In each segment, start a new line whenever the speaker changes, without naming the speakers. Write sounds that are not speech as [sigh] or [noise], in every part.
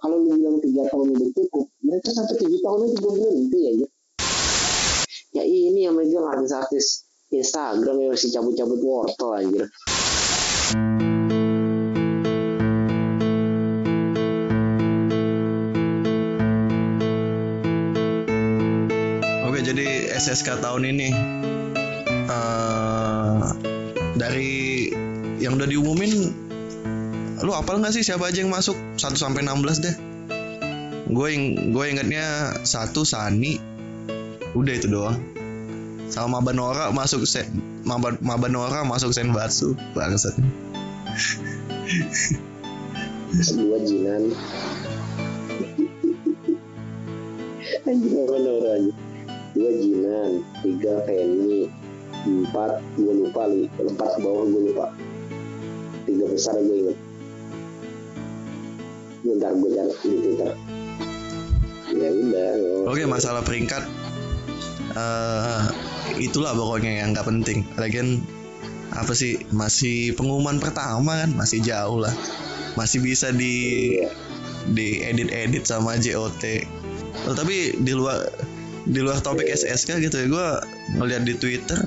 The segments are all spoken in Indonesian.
kalau lu bilang tiga tahun udah cukup mereka sampai tujuh tahun itu belum berhenti aja. Ya ini yang megang artis-artis Instagram yang masih cabut-cabut wortel anjir.
Oke, jadi SSK tahun ini eh dari yang udah diumumin lu apal nggak sih siapa aja yang masuk 1 sampai 16 deh. Gue gue ingatnya satu Sani udah itu doang. Sama Mabanora masuk se Maba, Mabanora masuk Senbatsu bangsat.
dua jinan anjir apa aja dua jinan tiga Penny empat gue lupa li empat ke bawah gue lupa tiga besar gue inget bentar gue cari di twitter ya udah
Oke masalah peringkat eh itulah pokoknya yang nggak penting. Lagian apa sih masih pengumuman pertama kan masih jauh lah. Masih bisa di
Iya.
di edit edit sama JOT. Oh, tapi di luar di luar topik SSK gitu ya gue ngeliat di Twitter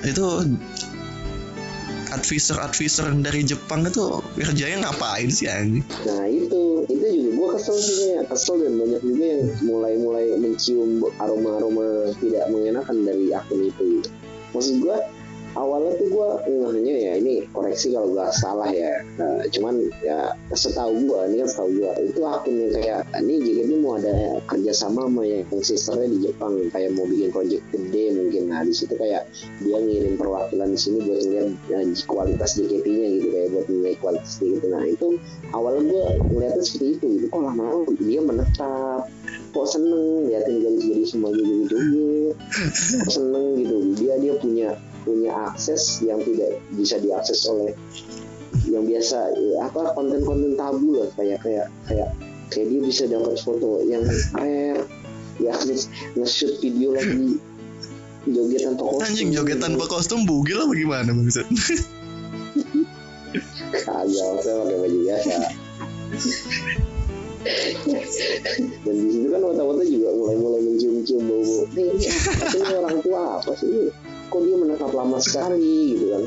itu advisor advisor dari Jepang itu kerjanya ngapain sih anjing?
Nah itu, itu juga gue kesel ya, kesel dan banyak juga yang mulai-mulai mencium aroma-aroma tidak mengenakan dari akun itu. Maksud gue awalnya tuh gue ngehnya ya ini koreksi kalau gue salah ya. Nah, cuman ya setahu gue, ini kan setahu gue itu akun yang kayak ini jika ini mau ada kerjasama sama yang sisternya di Jepang kayak mau bikin project gede mungkin. Nah di situ kayak dia ngirim perwakilan di sini buat ngeliat eh, kualitas JKT-nya gitu kayak buat nilai kualitas gitu. Nah itu awalnya gue ngeliatnya seperti itu gitu kok lama-lama dia menetap kok seneng liatin jadi semua jadi joget kok seneng gitu dia dia punya punya akses yang tidak bisa diakses oleh yang biasa ya, apa konten-konten tabu lah kayak kayak kayak kayak dia bisa dapat foto yang rare ya [laughs] nge-shoot video lagi joget tanpa kostum.
Anjing joget tanpa kostum bugil lah bagaimana maksud? [laughs]
kagak saya pakai baju biasa. Dan di situ kan wata-wata juga mulai-mulai mencium-cium bau nih ini orang tua apa sih kok dia menetap lama sekali gitu kan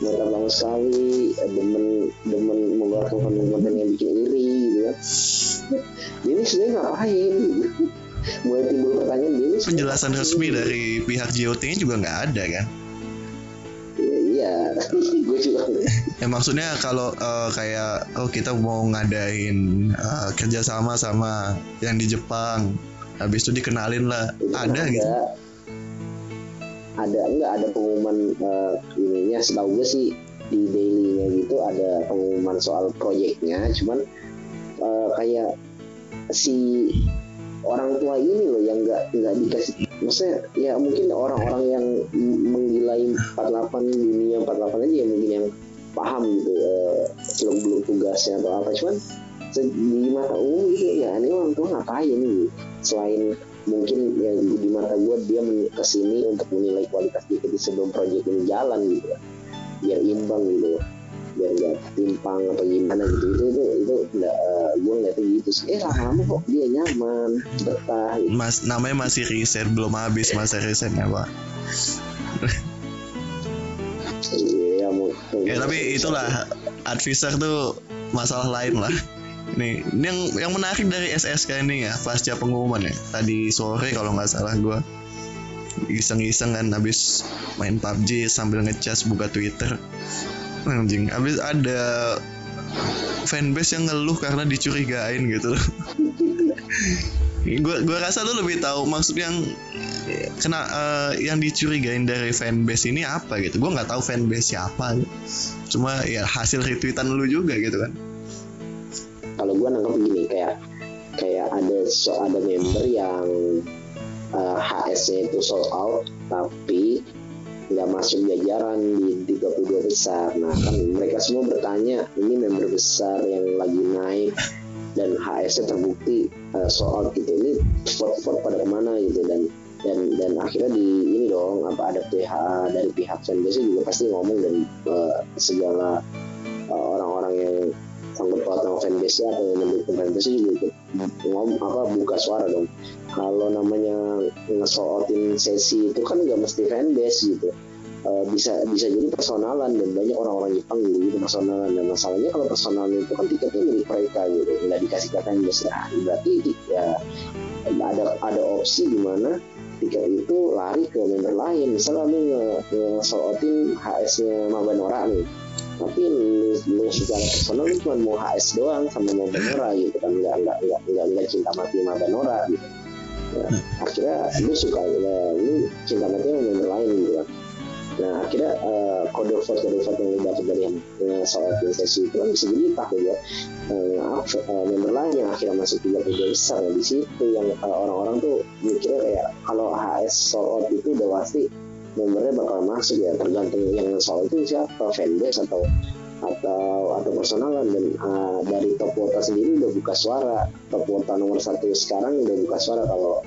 menetap lama sekali eh, demen demen mengeluarkan konten-konten yang bikin iri gitu kan dia ini sebenarnya ngapain gitu. [laughs] mulai timbul pertanyaan dia ini
Penjelasan
ngapain?
resmi dari pihak JOT-nya juga nggak ada kan?
ya, iya [laughs] gue juga
Ya maksudnya kalau eh, kayak oh kita mau ngadain eh, kerjasama sama yang di Jepang, habis itu dikenalin lah,
Itu kan
ada gitu.
Ada enggak ada pengumuman eh, ininya? Setahu gue sih di dailynya gitu ada pengumuman soal proyeknya. Cuman eh, kayak si orang tua ini loh yang nggak nggak dikasih. Maksudnya ya mungkin orang-orang yang menggilai 48 dunia 48 aja ya mungkin yang paham gitu eh, belum belum tugasnya atau apa. Cuman di mata umum gitu ya ini orang tua ngapain gitu? Selain mungkin yang di mata gue dia ke sini untuk menilai kualitas JKT sebelum proyek ini jalan gitu ya biar imbang gitu biar nggak timpang atau gimana gitu itu itu itu nggak eh, gue ngeliatnya gitu sih eh lama-lama kok dia nyaman betah gitu.
Mas namanya masih riset belum habis masa risetnya pak.
iya mau
Ya tapi itulah advisor tuh masalah lain lah. Nih, yang yang menarik dari SSK ini ya pasca pengumuman ya. Tadi sore kalau nggak salah gue iseng-iseng kan habis main PUBG sambil ngecas buka Twitter. Anjing, habis ada fanbase yang ngeluh karena dicurigain gitu. [laughs] gue gua rasa lu lebih tahu maksud yang kena eh, yang dicurigain dari fanbase ini apa gitu. Gue nggak tahu fanbase siapa. Gitu cuma ya hasil retweetan lu juga gitu kan
kalau gue nangkep begini kayak kayak ada so, ada member yang eh, HS-nya itu sold out tapi nggak masuk jajaran di 32 besar. Nah kan mereka semua bertanya ini member besar yang lagi naik dan HS-nya terbukti sold out gitu ini vote-vote pada ke mana gitu dan dan dan akhirnya di ini dong apa ada pihak dari pihak fanbase juga pasti ngomong dan eh, segala orang-orang yang paut sama fanbase atau yang mendukung fanbase juga ngom apa buka suara dong. Kalau namanya ngesootin sesi itu kan nggak mesti fanbase gitu. Uh, bisa bisa jadi personalan dan banyak orang-orang Jepang gitu, gitu personalan. Dan masalahnya kalau personalan itu kan tiketnya milik mereka gitu. Nggak dikasih fanbase nah berarti ya ada ada opsi di mana tiket itu lari ke member lain. Misalnya lu nge, nge HS-nya Mabanora nih tapi lu, lu secara personal lu cuma mau HS doang sama mau Banora gitu kan. Nggak nggak nggak nggak, nggak cinta mati sama Banora gitu. Ya, akhirnya lu suka ya, lu cinta mati sama member lain gitu kan. Nah akhirnya uh, kode vote kode vote yang dapat dari yang uh, soal sesi itu kan bisa jadi tak ya uh, uh, member lain yang akhirnya masuk tiga tiga besar ya. di situ yang uh, orang-orang tuh mikirnya kayak kalau HS soal itu udah pasti membernya bakal masuk ya tergantung yang soal itu siapa fanbase atau atau atau personalan. Dan uh, dari top wota sendiri udah buka suara. Top wota nomor satu sekarang udah buka suara. Kalau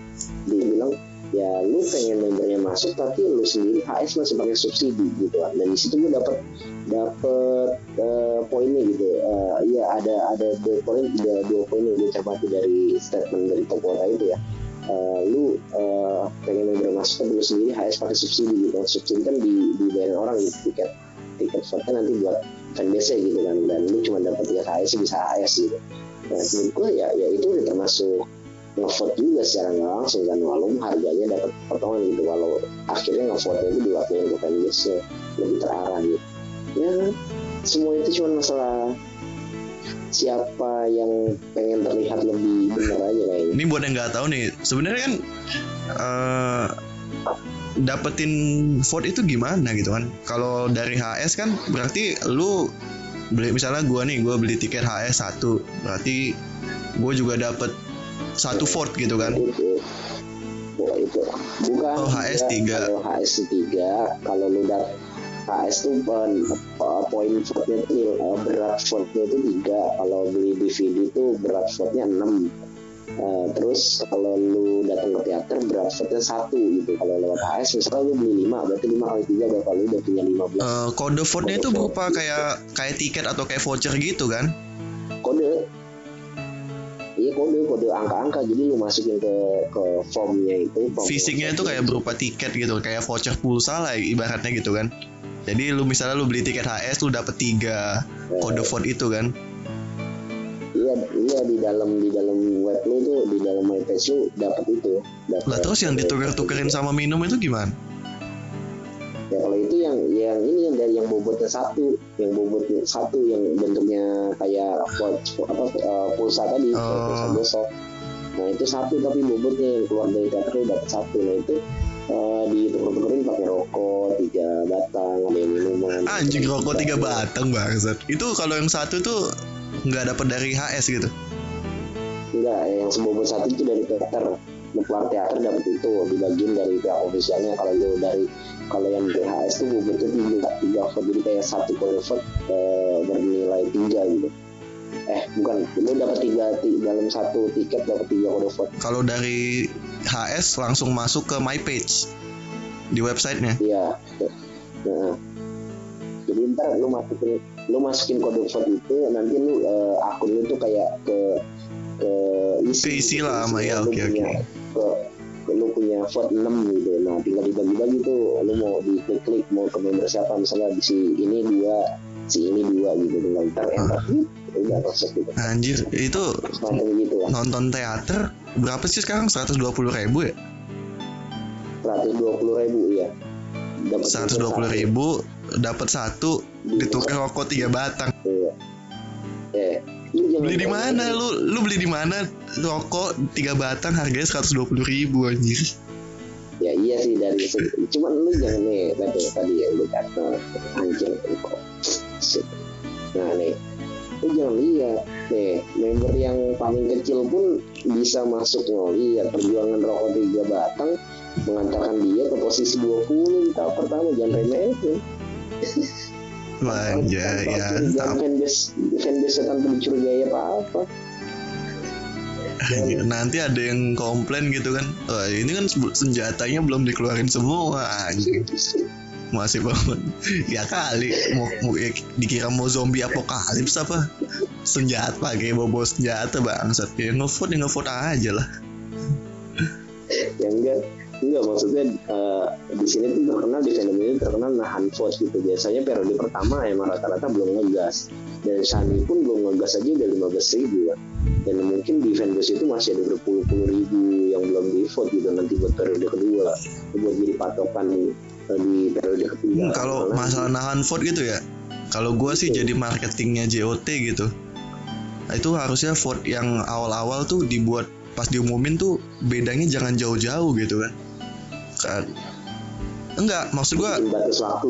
dibilang ya lu pengen membernya masuk tapi lu sendiri HS masih pakai subsidi gitu. Kan dan di situ gue dapet dapet uh, poinnya gitu. Uh, ya ada ada dua poin dua poin yang gue dari statement dari Tokota itu ya uh, lu uh, pengen member masuk tapi lu sendiri HS pakai subsidi gitu. Subsidi kan di dibayar orang gitu tiket tiket vote nanti buat fanbase gitu kan. Dan lu cuma dapat tiket HS bisa HS gitu. Nah menurut gue ya ya itu udah termasuk ngevote juga secara nggak langsung kan. Walaupun harganya dapat potongan gitu. Walau akhirnya ngevote itu diwakilin ke fanbase lebih terarah gitu. Ya semua itu cuma masalah siapa yang pengen terlihat lebih benar aja kayaknya.
Ini buat yang nggak tahu nih, sebenarnya kan uh, dapetin vote itu gimana gitu kan? Kalau dari HS kan berarti lu beli misalnya gua nih, gua beli tiket HS satu, berarti gue juga dapet satu fort gitu kan
oh, itu bukan
oh HS 3
kalau HS 3 kalau lu udah HS tuh poin fortnya tuh eh, berat fortnya itu tiga. Kalau beli DVD itu berat fortnya 6 Uh, terus kalau lu datang ke teater berat fortnya satu gitu. Kalau lewat HS misalnya lu beli 5 berarti 5 kali 3 berapa? Lu udah punya 15 uh,
kode fortnya itu berupa kayak kayak tiket atau kayak voucher gitu kan?
Kode. Iya kode kode angka-angka. Jadi lu masukin ke ke formnya itu form
fisiknya itu kayak berupa tiket gitu kayak voucher pulsa lah ibaratnya gitu kan jadi lu misalnya lu beli tiket HS lu dapet tiga ya. kode vote itu kan?
Iya iya di dalam di dalam web lu tuh di dalam mypage lu dapet itu dapet
lah terus yang dituker-tukerin sama minum itu gimana?
Ya kalau itu yang yang ini yang dari yang bobotnya satu yang bobotnya satu yang bentuknya kayak apa uh, pulsa tadi oh. pulsa gosok nah itu satu tapi bobotnya yang keluar dari teater udah satu nah itu uh, ditukar-tukerin pakai rokok tiga batang ada yang minuman.
Anjing rokok tiga batang bangsat. Itu kalau yang satu tuh nggak dapat dari HS gitu?
Enggak yang sebobot satu itu dari teater. Keluar teater dapat itu dibagiin dari pihak ofisialnya. Kalau itu dari kalau yang DHS tuh bobotnya tiga tiga vote jadi kayak satu kode vote uh, bernilai tiga gitu eh bukan. Lu dapat tiga, dalam satu tiket dapat tiga kode vote.
Kalau dari HS langsung masuk ke my page di websitenya.
Iya. Nah, jadi ntar lu masukin lu masukin kode vote itu nanti lu uh, akun lu tuh kayak ke ke isi,
ke isi lah sama ya oke oke. okay,
okay lu punya vote 6 gitu. Nah tinggal dibagi-bagi tuh. Lu mau di klik-klik mau ke member siapa misalnya di si ini dua si ini dua gitu ntar enter gitu udah proses gitu.
Anjir itu gitu lah. nonton teater berapa sih sekarang? 120 ribu ya?
120 ribu ya
Seratus dua puluh ribu dapat satu ditukar rokok tiga batang.
Iya. eh
beli di mana? Lu lu beli di mana? Rokok tiga batang harganya seratus dua puluh ribu anjir
ya iya sih dari cuman lu jangan nih tadi tadi ya lu kata anjir kok. Nah nih. Lu jangan lihat nih member yang paling kecil pun bisa masuk ngeliat perjuangan rokok tiga batang mengantarkan dia ke posisi 20 tahap pertama jangan remehin
Manja ya.
Fanbase fanbase tanpa dicurigai apa apa.
Nanti ada yang komplain gitu kan. Oh, ini kan senjatanya belum dikeluarin semua anjing. Masih banget. [laughs] Ya kali mau, mau ya, dikira mau zombie apokalips apa? senjata pakai bobo senjata bangsat ya ngevote ya ngevote aja lah [laughs]
ya enggak enggak maksudnya uh, di sini tuh terkenal di film ini terkenal nahan vote gitu biasanya periode pertama emang rata-rata belum ngegas dan Shani pun belum ngegas aja udah 15 ribu kan dan mungkin di fanbase itu masih ada berpuluh-puluh ribu yang belum di vote gitu nanti buat periode kedua. Buat jadi patokan uh, di periode ketiga.
Hmm, kalau masalah nahan vote gitu ya? Kalau gua sih jadi marketingnya JOT gitu. Nah, itu harusnya vote yang awal-awal tuh dibuat pas diumumin tuh bedanya jangan jauh-jauh gitu kan? Kan enggak maksud gua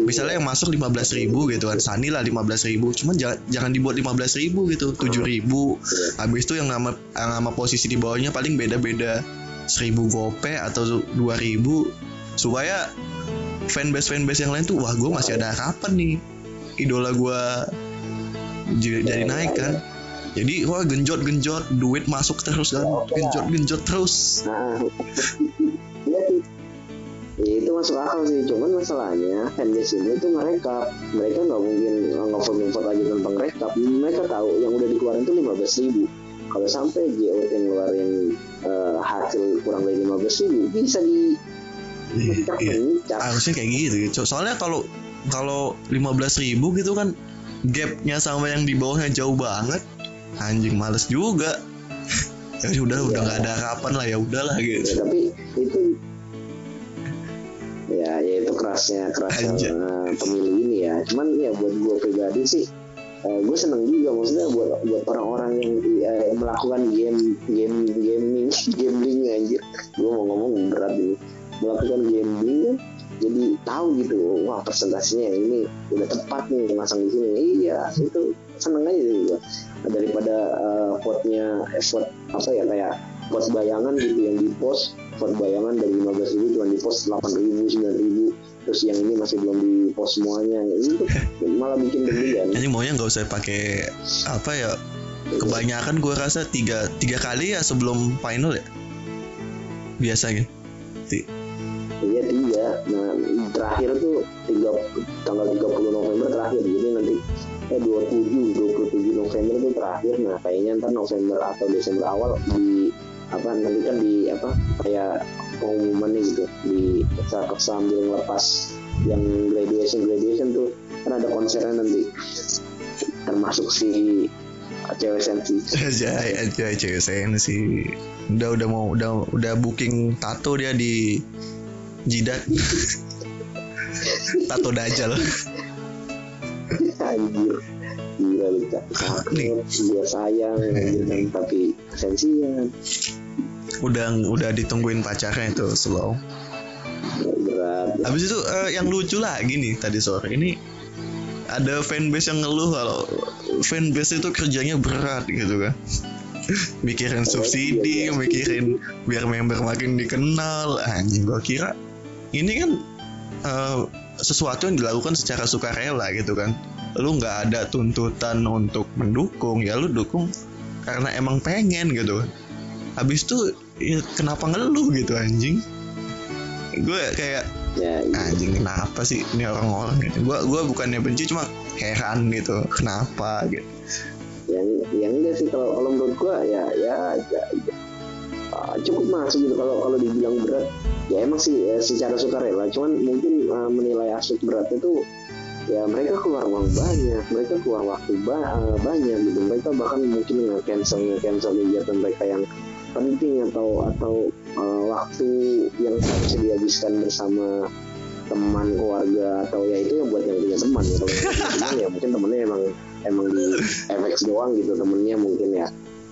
misalnya yang masuk 15.000 ribu gitu kan Sani lah 15.000 ribu. Cuman jangan, jangan dibuat 15.000 ribu gitu 7 ribu. Habis itu yang nama yang nama posisi di bawahnya paling beda-beda. 1000 gope atau 2000 supaya fanbase fanbase yang lain tuh wah gue masih ada harapan nih. Idola gue jadi, jadi naik kan. Jadi wah genjot genjot duit masuk terus kan. Genjot genjot terus [laughs]
masuk akal sih, cuman masalahnya fanbase ini tuh mereka mereka nggak mungkin nge-vote nge-vote aja tentang rekap. Mereka tahu yang udah dikeluarin tuh 15 ribu. Kalau sampai JOT ngeluarin eh, hasil kurang dari 15 ribu, bisa di
Iya.
mencak.
harusnya kayak gitu gitu. soalnya kalau kalau 15.000 ribu gitu kan gapnya sama yang di bawahnya jauh banget anjing males juga [laughs] ya udah udah nggak ada harapan lah ya udahlah
Ya,
gitu
tapi itu ya ya itu kerasnya kerasnya eh, pemilih ini ya. Cuman ya buat gue pribadi sih gue seneng juga maksudnya buat buat orang-orang yang eh, melakukan game game gaming [laughs] gambling anjir. Gue mau ngomong berat ini. Melakukan gambling kan jadi tahu gitu wah presentasinya ini udah tepat nih masang di sini. Iya itu seneng aja sih gue daripada eh, vote-nya eh, vote apa ya kayak vote bayangan gitu yang di post vote bayangan dari 15 ribu cuma di post 8 ribu 9 ribu terus yang ini masih belum di post semuanya itu malah bikin deg-degan [laughs]
anjing maunya nggak usah pakai apa ya kebanyakan gue rasa tiga tiga kali ya sebelum final ya biasa gitu
Iya tiga. Nah terakhir tuh tiga tanggal 30 November terakhir. Jadi nanti eh 27 27 November tuh terakhir. Nah kayaknya ntar November atau Desember awal di apa nanti kan di apa kayak pengumumannya gitu di saat sambil ngelepas yang graduation graduation tuh kan ada konsernya nanti. Termasuk si cewek sensi.
Aja aja cewek sih udah udah mau udah udah booking tato dia di jidat. [laughs] Tato dajal
anjir gila lu
Nih.
dia sayang kan tapi sensian.
Udah udah ditungguin pacarnya itu slow.
Berat
habis itu eh, yang lucu lagi nih tadi sore ini ada fanbase yang ngeluh kalau fanbase itu kerjanya berat gitu kan. [laughs] Mikirin subsidi mikirin biar member makin dikenal. Anjing gua kira ini kan eh, sesuatu yang dilakukan secara sukarela gitu kan lu nggak ada tuntutan untuk mendukung ya lu dukung karena emang pengen gitu. Habis itu ya kenapa ngeluh gitu anjing? Gue kayak
ya
anjing kenapa sih ini orang-orang gitu gue gua bukannya benci cuma heran gitu kenapa? Gitu.
Yang yang enggak sih kalau kalau menurut gua ya ya, ya, ya, ah, cukup masuk gitu kalau kalau dibilang berat. Ya emang sih ya, secara sukarela cuman mungkin ah, menilai aspek berat itu ya mereka keluar uang banyak mereka keluar waktu ba- ah, banyak gitu. Mereka bahkan mungkin nge-cancel nge-cancel kegiatan mereka yang penting atau atau ah, waktu yang harusnya dihabiskan bersama teman keluarga atau ya itu ya buat yang punya teman yang punya teman ya mungkin temennya emang emang di FX doang gitu temennya mungkin ya.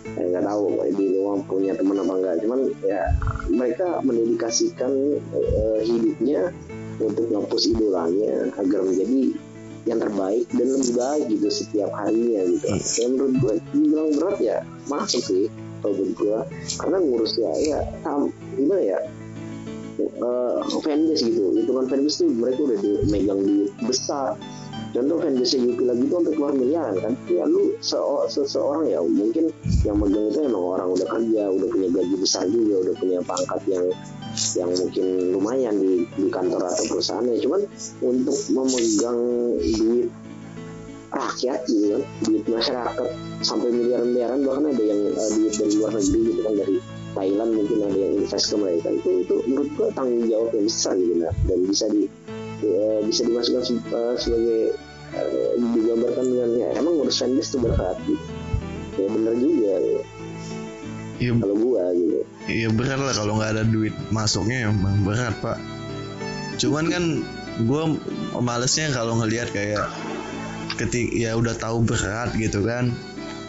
Eh, nggak tahu di luar punya teman apa enggak cuman ya mereka mendedikasikan eh, hidupnya untuk ngapus idolanya agar menjadi yang terbaik dan lebih baik gitu setiap harinya gitu. Ya menurut gue dibilang berat ya masuk sih kalau menurut gue karena ngurus ya ya sam, gimana ya eh, fanbase gitu. Hitungan fanbase tuh mereka udah megang duit besar. Contoh fanbase Yuki lagi tuh untuk keluar miliaran kan? Ya lu seo- seseorang ya mungkin yang megang itu emang orang udah kerja udah punya gaji besar juga udah punya pangkat yang yang mungkin lumayan di, di kantor atau perusahaannya cuman untuk memegang duit rakyat gitu kan duit masyarakat sampai miliaran-miliaran bahkan ada yang uh, duit dari luar negeri gitu kan dari Thailand mungkin ada yang invest ke mereka itu itu menurut gua tanggung jawab yang besar gitu nah dan bisa di uh, bisa dimasukkan uh, sebagai uh, digambarkan dengan ya emang ngurus fanbase itu berat gitu. ya bener juga gitu.
Iya,
kalau gua gitu
iya berat lah kalau nggak ada duit masuknya emang berat pak. Cuman kan gue malesnya kalau ngelihat kayak ketik ya udah tahu berat gitu kan.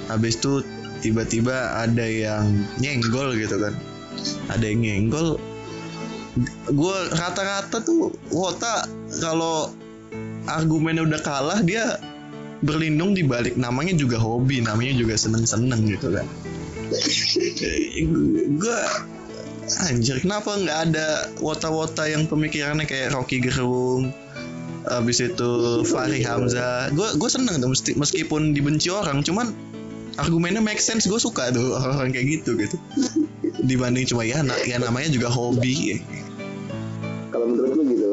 Habis itu tiba-tiba ada yang nyenggol gitu kan. Ada yang nyenggol. Gue rata-rata tuh wota kalau argumennya udah kalah dia berlindung di balik namanya juga hobi, namanya juga seneng-seneng gitu kan. Gue anjir kenapa nggak ada wota-wota yang pemikirannya kayak Rocky Gerung habis itu Fahri Hamzah. Gue gue seneng tuh meskipun dibenci orang cuman argumennya make sense gue suka tuh orang-orang kayak gitu gitu. Dibanding cuma ya, ya namanya juga hobi.
Kalau menurut lu gitu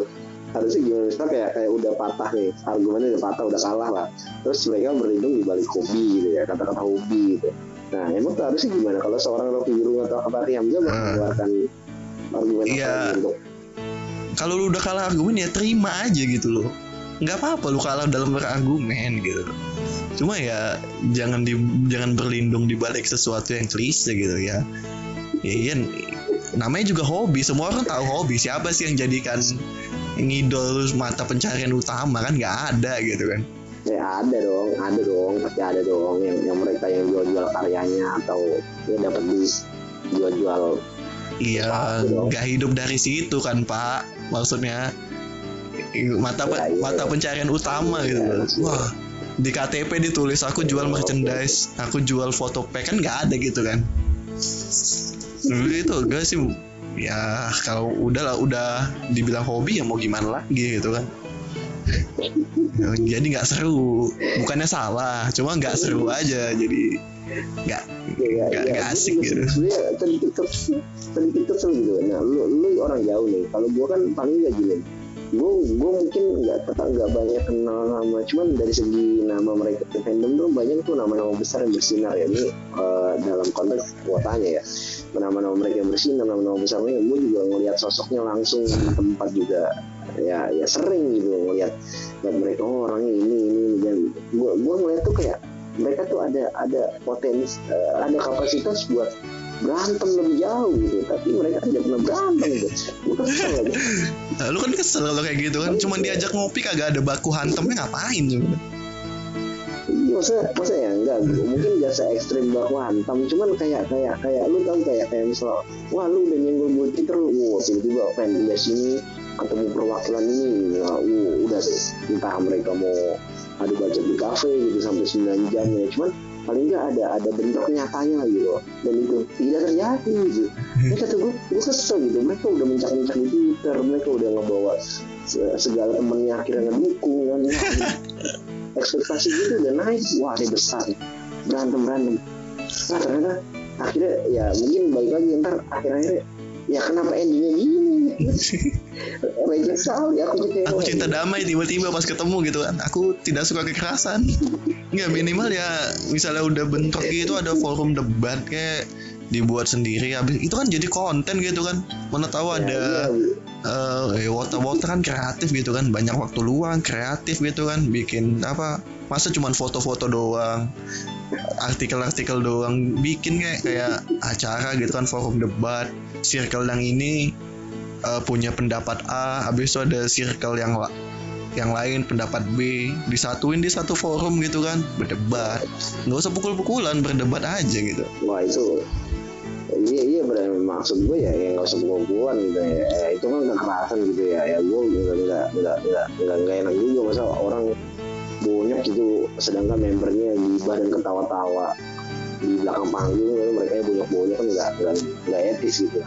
harusnya gimana? Misalnya kayak kayak udah patah nih argumennya udah patah udah kalah lah. Terus mereka berlindung di balik hobi gitu ya kata-kata hobi gitu nah emang tuh harusnya gimana? Kalau seorang Rocky Gerung atau Fahri Hamzah
Hmm.
mengeluarkan argumen
Iya.
apa gitu? Untuk
kalau lu udah kalah argumen ya terima aja gitu loh. Nggak apa-apa lu kalah dalam berargumen gitu. Cuma ya jangan di jangan berlindung di balik sesuatu yang klise gitu ya. Ya iya namanya juga hobi. Semua orang tahu hobi. Siapa sih yang jadikan ngidol mata pencarian utama? Kan nggak ada gitu kan
ya ada dong ada dong pasti ada dong yang yang mereka yang jual-jual karyanya atau ya dapat di jual-jual.
Iya nggak hidup dari situ kan pak? Maksudnya mata
Ya, iya.
mata pencarian utama gitu.
Iya, iya.
wah di KTP ditulis aku jual merchandise aku jual foto pack. Kan nggak ada gitu kan? Dulu itu enggak sih. Ya kalau udah lah udah dibilang hobi ya mau gimana lagi gitu kan jadi nggak seru. Bukannya salah cuma nggak seru aja. Jadi nggak
ya,
Nggak- nggak
gua
asik
juga
gitu.
sedikit kesel gitu. Nah lu lu orang jauh nih. Kalau gua kan paling nggak gini. Gua gua mungkin nggak tetap nggak banyak kenal nama. Cuman dari segi nama mereka di fandom tuh banyak tuh nama-nama besar yang bersinar. Ya ini eh, dalam konteks kuotanya ya. Nama-nama mereka yang bersinar nama-nama besar mereka gua juga ngelihat sosoknya langsung di tempat juga ya ya sering gitu ngeliat mereka oh orangnya ini ini ini. dan gua gua ngeliat tuh kayak mereka tuh ada ada potensi eh, ada kapasitas buat berantem lebih jauh gitu tapi mereka tidak pernah berantem gitu. Gue kesel aja.
Nah, lu kan kesel kalau kayak gitu kan? Cuman diajak ngopi kagak ada baku hantamnya ngapain coba
Iya, masa masa ya enggak mungkin gak se ekstrim baku hantam cuman kayak kayak kayak lu tau kayak kayak misal wah lu udah nyenggol gue Twitter wah tiba-tiba fanbase ini ketemu perwakilan ini wah, uh, udah deh entah mereka mau adu baca di kafe gitu sampai 9 jam ya. Cuman paling nggak ada ada bentuk nyatanya gitu. Dan itu tidak terjadi gitu. Ini kata gue gue kesel gitu. Mereka udah mencak-mencak di Twitter mereka udah ngebawa se- segala temennya akhirnya ngedukung kan. [laughs] Ekspektasi gitu udah naik. Wah ini besar. Berantem berantem nah ternyata akhirnya ya mungkin balik lagi ntar akhir-akhirnya ya kenapa endingnya gini? [laughs] Sekali aku kecewa
aku cinta damai tiba-tiba pas ketemu gitu kan. Aku tidak suka kekerasan. Nggak minimal ya misalnya udah bentrok gitu ada forum debat kayak dibuat sendiri habis itu kan jadi konten gitu kan. Mana tahu
Ya,
ada
iya,
eh wota-wota kan kreatif gitu kan. Banyak waktu luang kreatif gitu kan. Bikin apa? Masa cuman foto-foto doang artikel-artikel doang. Bikin kayak kayak acara gitu kan forum debat circle yang ini eh, punya pendapat A habis itu ada circle yang yang lain pendapat B. Disatuin di satu forum gitu kan berdebat. Nggak usah pukul-pukulan berdebat aja gitu.
Wah itu iya iya benar maksud gue ya yang nggak usah pukul-pukulan gitu ya. Ya, itu kan kekerasan gitu ya. Ya gue nggak nggak nggak nggak nggak nggak enak juga masa orang bonyok gitu. Sedangkan membernya gibah dan ketawa-tawa. Di belakang panggung mereka yang bonyok-bonyok kan nggak nggak nggak etis gitu.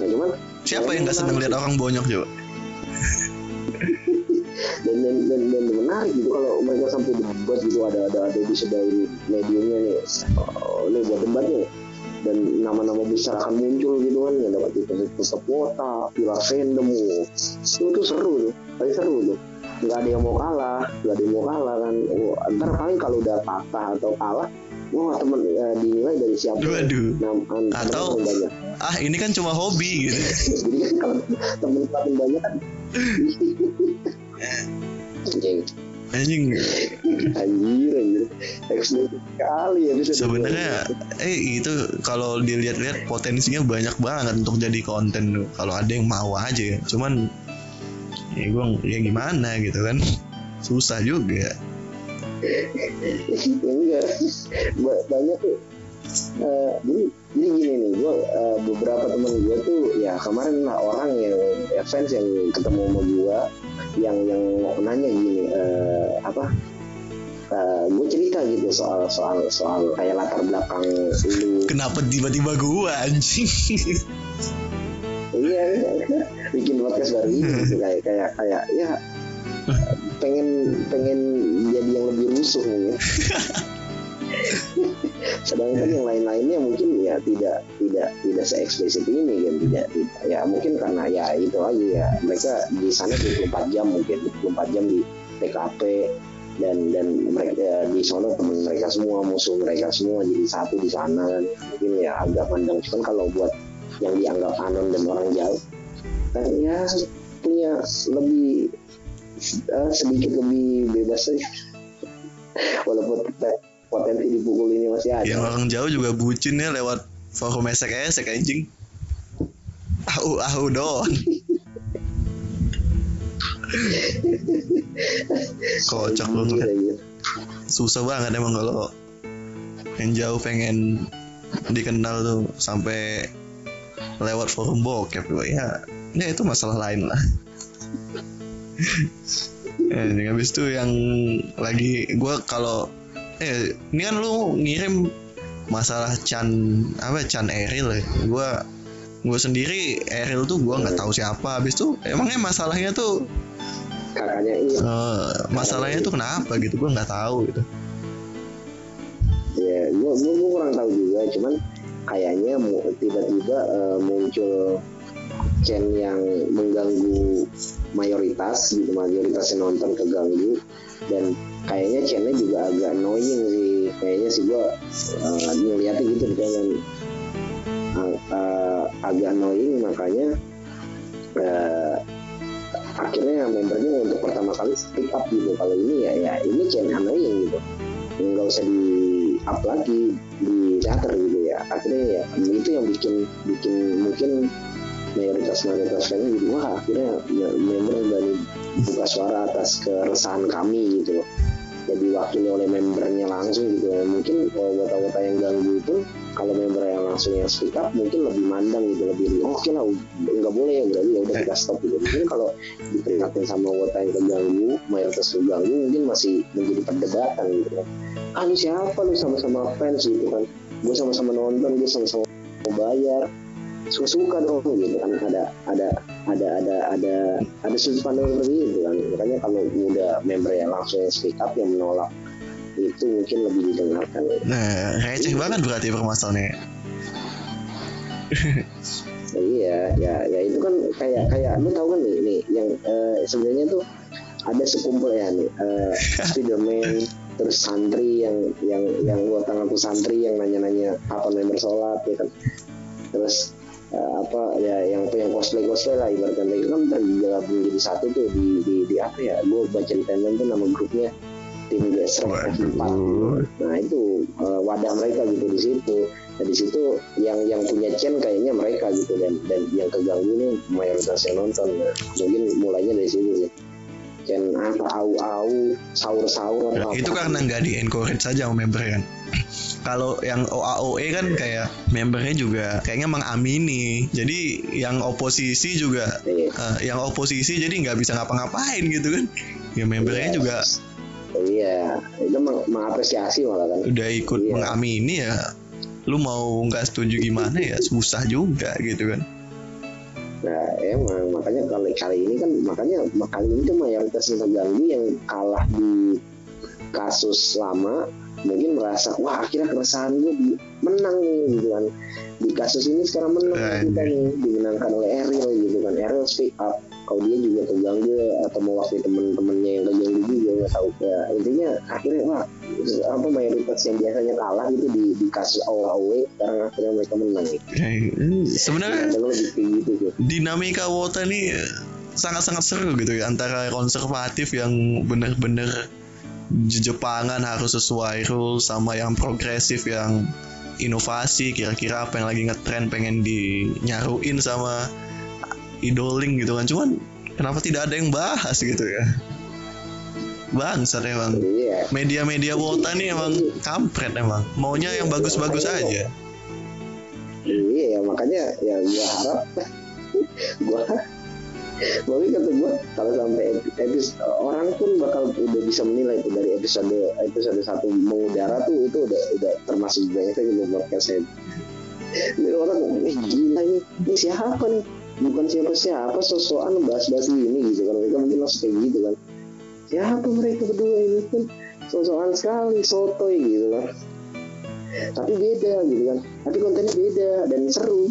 Nah cuman
siapa yang nggak seneng lihat orang bonyok coba [laughs]
dan dan dan, dan menarik gitu kalau mereka sampai debat gitu. Ada ada ada disediain mediumnya nih. Oh, ini buat debat nih dan nama-nama besar akan muncul gitu kan yang dapat tetap kuota pilar fandom oh. itu tuh seru tuh paling seru tuh. Nggak ada yang mau kalah nggak ada yang mau kalah kan. Oh, ntar paling kalau udah patah atau kalah wah temen eh, dinilai dari siapa.
Waduh.
An-
Atau-
temen banyak.
ah ini kan cuma hobi gitu. [laughs]
Jadi kan kalau temen temen banyak kan [laughs] anjing. Anjir anjir. Sekali ya bisa
sebenarnya eh itu kalau dilihat-lihat potensinya banyak banget untuk jadi konten kalau ada yang mau aja. Ya cuman ya gue ya gimana gitu kan. Susah juga.
Enggak. Ba- banyak tuh Eh, jadi jadi gini nih gue beberapa temen gue tuh ya kemarin lah orang yang ya, fans yang ketemu sama gue yang yang nanya gini eh, apa gue cerita gitu soal soal soal kayak latar belakang lu.
Kenapa tiba-tiba gue anjing?
Iya bikin podcast baru ini gitu kayak kayak kayak ya pengen pengen jadi yang lebih rusuh mungkin [laughs] [laughs] sedangkan yang lain-lainnya mungkin ya tidak tidak tidak se eksplisit ini kan tidak, tidak. Ya mungkin karena ya itu aja ya. Mereka di sana 24 jam mungkin 24 jam di TKP dan dan mereka di sana teman mereka semua musuh mereka semua jadi satu di sana kan. Mungkin ya agak pandang. Cuman kalau buat yang dianggap anon dan orang jauh kan ya punya lebih eh, sedikit lebih bebas aja [laughs] walaupun potensi dipukul ini masih ada.
Yang orang jauh juga bucin ya lewat forum esek-esek anjing. Au au doang kocak
Anjir,
ngeliat.
anjir.
susah banget emang kalau yang jauh pengen dikenal tuh sampai lewat forum bokep ya. Ya itu masalah lain lah. Yang [laughs] habis itu yang lagi gua kalau eh ini kan lu ngirim masalah Chan apa Chan Eril ya. Gua gua sendiri Eril tuh gua nggak tahu siapa. Habis itu emangnya masalahnya tuh
kakaknya iya.
eh, masalahnya tuh kenapa gitu? Gua nggak tahu gitu.
Ya gua, gua, gua kurang tahu juga. Cuman kayaknya tiba-tiba eh, muncul chain yang mengganggu mayoritas gitu mayoritas yang nonton keganggu dan kayaknya chainnya juga agak annoying sih. Kayaknya sih gua uh, ngeliatnya gitu dengan uh, uh, agak annoying makanya eh, akhirnya membernya untuk pertama kali speak up gitu. Kalau ini ya ya ini chain annoying gitu. Nggak usah di up lagi di teater gitu ya. Akhirnya ya itu yang bikin bikin mungkin mayoritas mayoritas fans gitu. Wah akhirnya ya, member berani buka suara atas keresahan kami gitu loh. Jadi diwakili oleh membernya langsung gitu ya mungkin wata-wata yang ganggu itu kalau member yang langsung yang speak up mungkin lebih mandang gitu lebih oh, oke lah nggak boleh ya berarti ya udah kita stop gitu. Mungkin kalau diperingatin sama wata yang keganggu mayoritas keganggu mungkin masih menjadi perdebatan gitu kan ah lu siapa? Lu sama-sama fans gitu kan? Gue sama-sama nonton gue sama-sama mau bayar suka-suka dong gitu kan. Ada ada ada ada ada ada sudut pandang seperti itu kan. Makanya kalau udah member yang langsung speak up yang menolak itu mungkin lebih didengarkan.
Nah receh banget berarti permasalahannya.
Ya, iya ya ya itu kan kayak kayak lu tahu kan nih, nih yang eh, sebenarnya tuh ada sekumpul ya nih eh, Spiderman terus santri yang yang yang gua ngaku santri yang nanya-nanya apa member sholat ya kan. Terus eh, apa ya yang yang cosplay cosplay lah ibaratnya itu kan tergabung jadi satu tuh di di, di apa ya gue baca di timeline tuh nama grupnya tim Gesrek F4
Waduh.
nah itu eh, wadah mereka gitu di situ. Nah di situ yang yang punya chain kayaknya mereka gitu dan dan yang keganggu ini mayoritas yang nonton. Nah, mungkin mulainya dari situ sih chain apa au au sahur sahur
Nah, itu karena nggak di encourage saja sama member kan. [clears throat] Kalau yang OAOE kan kayak membernya juga kayaknya mengamini. Jadi yang oposisi juga
Iya.
eh, yang oposisi jadi nggak bisa ngapa-ngapain gitu kan. Ya membernya
Iya.
juga
iya itu meng- mengapresiasi malah kan.
udah ikut
Iya.
mengamini ya. Lu mau nggak setuju gimana ya susah juga gitu kan
Nah, emang makanya kali kali ini kan makanya kali ini tuh mayoritas yang terganggu yang kalah di kasus lama mungkin merasa wah akhirnya keresahan gue di- menang nih gitu kan. Di kasus ini sekarang menang kita nih dimenangkan oleh Ariel gitu kan. Ariel speak up kalau dia juga keganggu atau mewakili temen-temennya yang keganggu juga nggak tahu ya intinya akhirnya wah apa mayoritas yang biasanya kalah gitu di di kasus awal sekarang akhirnya mereka menang gitu.
sebenarnya
kayak gitu
dinamika Wota ini sangat-sangat seru gitu ya antara konservatif yang bener-bener Jepangan harus sesuai rules sama yang progresif yang inovasi kira-kira apa yang lagi ngetren pengen dinyaruin sama idoling gitu kan. Cuman kenapa tidak ada yang bahas gitu ya? Bangsat emang.
Iya.
Media-media Wota nih emang kampret emang. Maunya yang bagus-bagus aja.
Iya makanya ya gua harap. [laughs] Gua Tapi kata gue kalau sampai episode orang pun bakal udah bisa menilai itu dari episode episode satu mengudara tuh itu udah udah termasuk banyak gitu podcast saya. Jadi orang eh gila ini, ini siapa nih? Bukan siapa-siapa sosokan bahas-bahas ini gitu kan mereka mungkin langsung kayak gitu kan. Siapa mereka berdua ini pun sosokan sekali sotoy gitu kan. Tapi beda gitu kan. Tapi kontennya beda dan seru.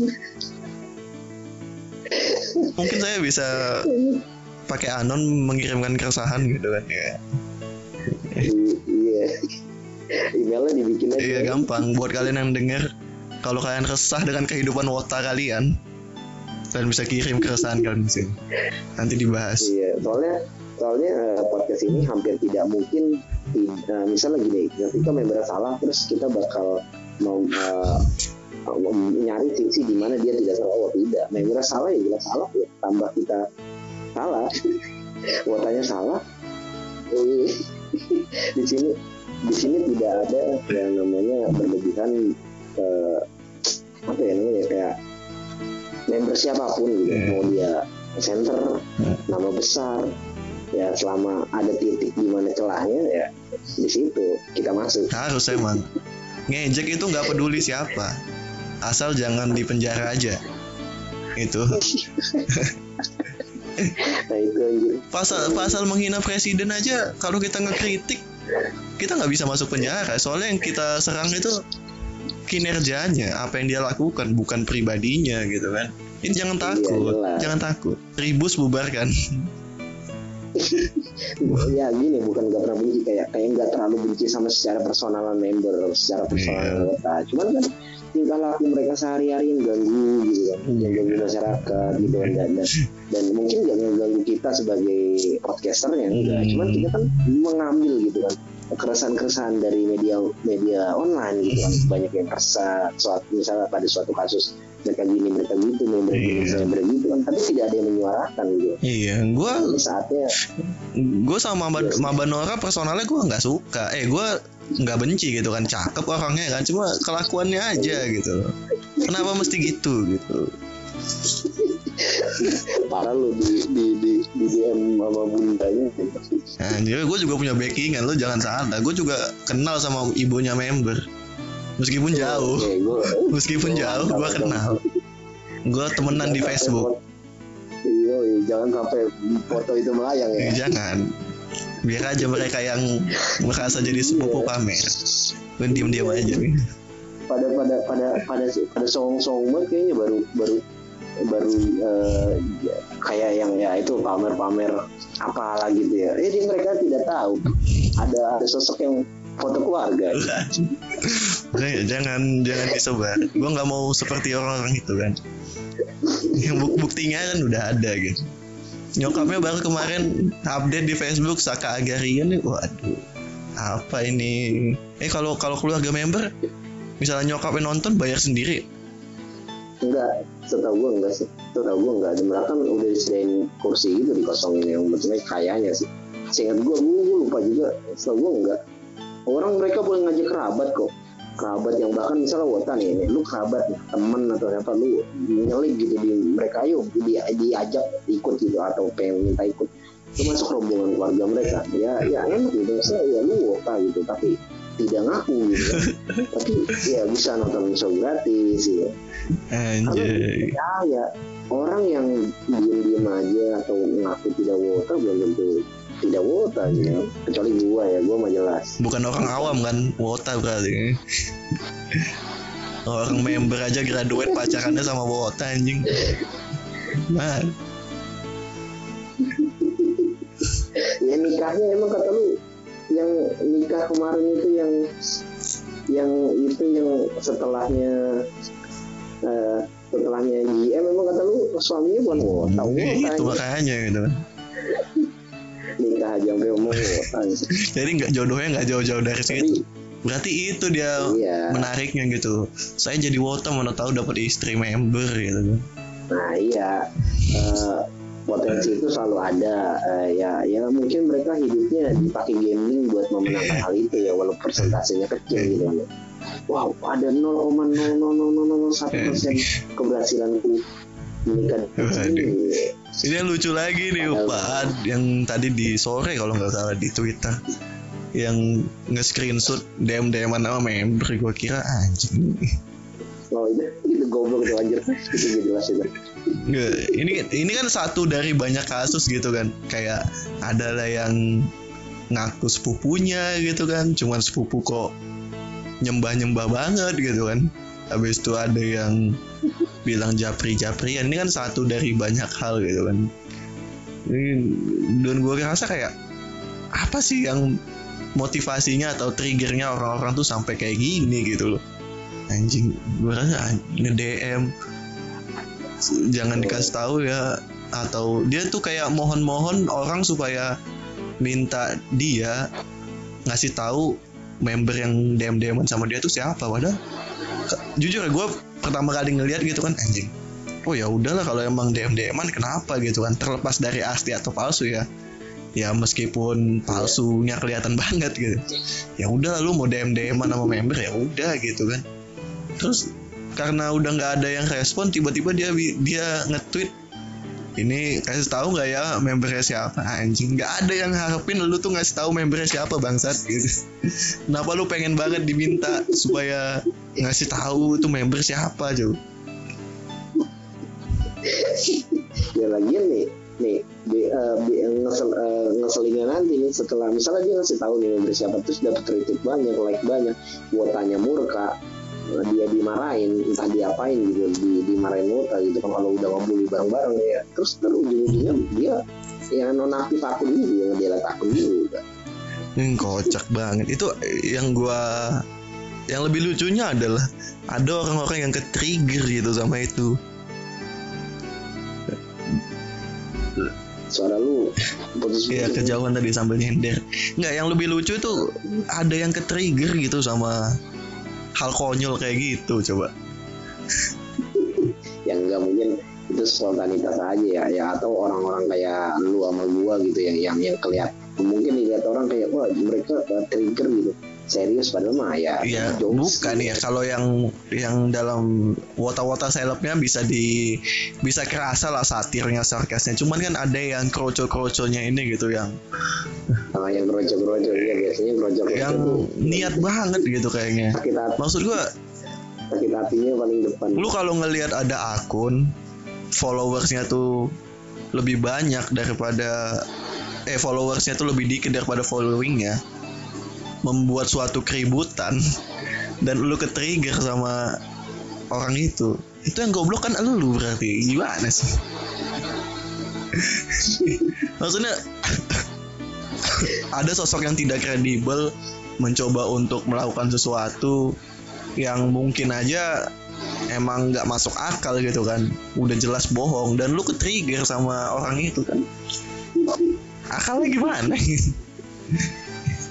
mungkin saya bisa pakai anon mengirimkan keresahan gitu kan ya
iya emailnya dibikin aja
iya gampang buat kalian yang denger kalau kalian resah dengan kehidupan wota kalian kalian bisa kirim keresahan kalian di sini. Nanti dibahas.
Iya soalnya soalnya eh, podcast ini hampir tidak mungkin tidak misalnya gini ketika member salah terus kita bakal mau mau nyari sisi di mana dia tidak salah oh tidak. Member salah ya jelas salah ya tambah kita salah. [laughs] Wotanya salah. [laughs] Di sini di sini tidak ada yang namanya berlebihan eh, apa ya namanya kayak member siapa pun gitu.
Hmm.
mau dia center
Hmm.
nama besar ya selama ada titik di mana celahnya ya di situ kita masuk.
Harus emang. Ngejek itu nggak peduli siapa. Asal jangan di penjara aja. Itu.
Nah itu
pasal pasal menghina presiden aja kalau kita ngekritik kita nggak bisa masuk penjara. Soalnya yang kita serang itu kinerjanya apa yang dia lakukan bukan pribadinya gitu kan. Ini jangan
Iya,
takut
jelas.
jangan takut. Ribus bubarkan [laughs]
ya gini bukan gak pernah benci kayak kayak nggak terlalu benci sama secara personalan member secara personal anggota. Cuman kan tingkah laku mereka sehari-hari yang ganggu gitu kan yang ganggu masyarakat gitu kan dan, dan, dan mungkin gak ngeganggu kita sebagai podcasternya enggak.
Hmm.
cuman kita kan mengambil gitu kan keresahan-keresahan dari media media online gitu. Kan banyak yang resah suatu misalnya pada suatu kasus mereka gini mereka gitu mereka gini
Iya.
mereka gitu kan. Tapi tidak ada yang menyuarakan gitu.
Iya gue
ini saatnya
gue sama Maba,
Iya. Sih.
Maba Nora personalnya gue nggak suka. Eh gue nggak benci gitu kan. Cakep orangnya kan cuma kelakuannya aja gitu. Kenapa mesti gitu gitu
parah lu di di di, di DM sama bundanya
Anjir, gue juga punya backingan, lo jangan salah. Gue juga kenal sama ibunya member. Meskipun jauh,
Oke, gua,
meskipun jauh, gue kenal. Gue temenan di Facebook.
Iya, iya, jangan sampai foto itu melayang ya.
Jangan. Biar aja mereka yang merasa jadi sepupu pamer. Gue diem-diem aja nih.
Pada pada pada pada pada song-song banget kayaknya baru baru baru ya, kayak yang ya itu pamer-pamer apalah gitu ya. Jadi mereka tidak tahu ada ada sosok yang foto keluarga.
Jangan jangan disebar. Gue nggak mau seperti orang-orang itu kan. Yang buk buktinya kan udah ada gitu. Nyokapnya baru kemarin update di Facebook Saka Agarian nih. Waduh, apa ini? Eh kalau kalau keluarga member, misalnya nyokapnya nonton bayar sendiri.
Enggak, setahu gue enggak sih. Setahu gue enggak. Di mereka kan udah disediain kursi gitu dikosongin yang betulnya kayaknya sih. Seingat gue, gue, lupa juga. Setahu gue enggak. Orang mereka boleh ngajak kerabat kok. Kerabat yang bahkan misalnya wota nih, lu kerabat temen atau apa lu nyelip gitu di mereka ayo di, diajak ikut gitu atau pengen minta ikut lu masuk rombongan keluarga mereka ya ya enak gitu saya ya lu wota gitu tapi tidak ngaku gitu [laughs] tapi ya bisa nonton show gratis gitu
Anjay.
ya, ya orang yang diem-diem aja atau ngaku tidak wota belum tentu tidak wota gitu. Kecuali gua ya, gua mah jelas.
Bukan orang awam kan, wota berarti. Orang member aja graduate pacarannya sama wota anjing. Nah,
nikahnya emang kata lu yang nikah kemarin itu yang yang itu yang setelahnya eh, setelahnya GM emang kata lu suaminya bukan wota
Ya, itu makanya gitu.
Nikah aja sampai wota
jadi nggak jodohnya nggak jauh-jauh dari situ.
Tapi
berarti itu dia
iya.
menariknya gitu. Saya jadi wota mana tahu dapat istri member gitu.
Nah iya. Eh, potensi itu selalu ada. Eh, ya ya mungkin mereka hidupnya dipakai gaming buat memenangkan hal itu ya walaupun persentasenya kecil gitu. Ya wow ada 0,00001 persen keberhasilanku menikah
ini yang lucu lagi nih Pak yang tadi di sore kalau nggak salah di Twitter yang nge-screenshot DM DM sama member gue kira anjing
oh itu itu goblok itu anjir. Itu gak jelas itu.
Ini ini kan satu dari banyak kasus gitu kan. Kayak ada lah yang ngaku sepupunya gitu kan. Cuman sepupu kok nyembah nyembah banget gitu kan. Habis itu ada yang bilang japri japrian ini kan satu dari banyak hal gitu kan. Ini dan gue rasa kayak apa sih yang motivasinya atau triggernya orang-orang tuh sampai kayak gini gitu loh anjing gue rasa nge DM jangan dikasih tahu ya atau dia tuh kayak mohon-mohon orang supaya minta dia ngasih tahu member yang DM DM sama dia tuh siapa. Padahal jujur gue pertama kali ngeliat gitu kan anjing. Oh ya udahlah kalau emang DM DM kenapa gitu kan? Terlepas dari asli atau palsu ya. Ya meskipun palsunya kelihatan [laughs] banget gitu. Ya udah lu mau DM DM sama member ya udah gitu kan terus karena udah nggak ada yang respon tiba-tiba dia dia nge-tweet ini kasih tahu nggak ya membernya siapa? Anjing nggak ada yang harapin lu tuh ngasih tahu membernya siapa bangsat. Gitu [laughs] kenapa lu pengen banget diminta supaya ngasih tahu tuh member siapa coba
ya lagi nih nih di, eh, di- ngesel, eh, ngeselinnya nanti nih setelah misalnya dia ngasih tahu nih member siapa terus dapat retweet banyak like banyak wotanya murka eh, dia dimarahin entah diapain gitu di, dimarahin wota gitu kan kalau udah ngebully bareng-bareng ya. Terus terus ujung-ujungnya dia yang nonaktif akun ini yang ngedelet akun juga
Hmm, kocak banget. Itu yang gua yang lebih lucunya adalah ada orang-orang yang ke trigger gitu sama itu.
Suara lu putus
Iya kejauhan tadi sambil nyender. Nggak yang lebih lucu itu Ada yang ke trigger gitu sama Hal konyol kayak gitu coba. [laughs]
Yang nggak mungkin itu spontanitas aja ya ya atau orang-orang kayak lu sama gua gitu yang yang yang kelihatan mungkin dilihat orang kayak wah mereka uh, trigger gitu serius padahal mah ya
Iya bukan
gitu.
ya. Kalau yang yang dalam Wota-wota selebnya bisa di Bisa kerasa lah satirnya sarkasnya. Cuman kan ada yang kroco-kroconya ini gitu Yang
Sama yang kroco-kroco ya biasanya kroco-kroco
yang niat banget gitu kayaknya. Maksud gua
sakit hatinya paling depan.
lu kalau ngelihat ada akun followersnya tuh lebih banyak daripada eh followersnya tuh lebih dikit daripada followingnya membuat suatu keributan dan lu ke trigger sama orang itu. Itu yang goblok kan lu berarti. Gimana sih? [laughs] Maksudnya ada sosok yang tidak kredibel mencoba untuk melakukan sesuatu yang mungkin aja emang nggak masuk akal gitu kan. Udah jelas bohong dan lu ke trigger sama orang itu kan. Akalnya gimana [laughs]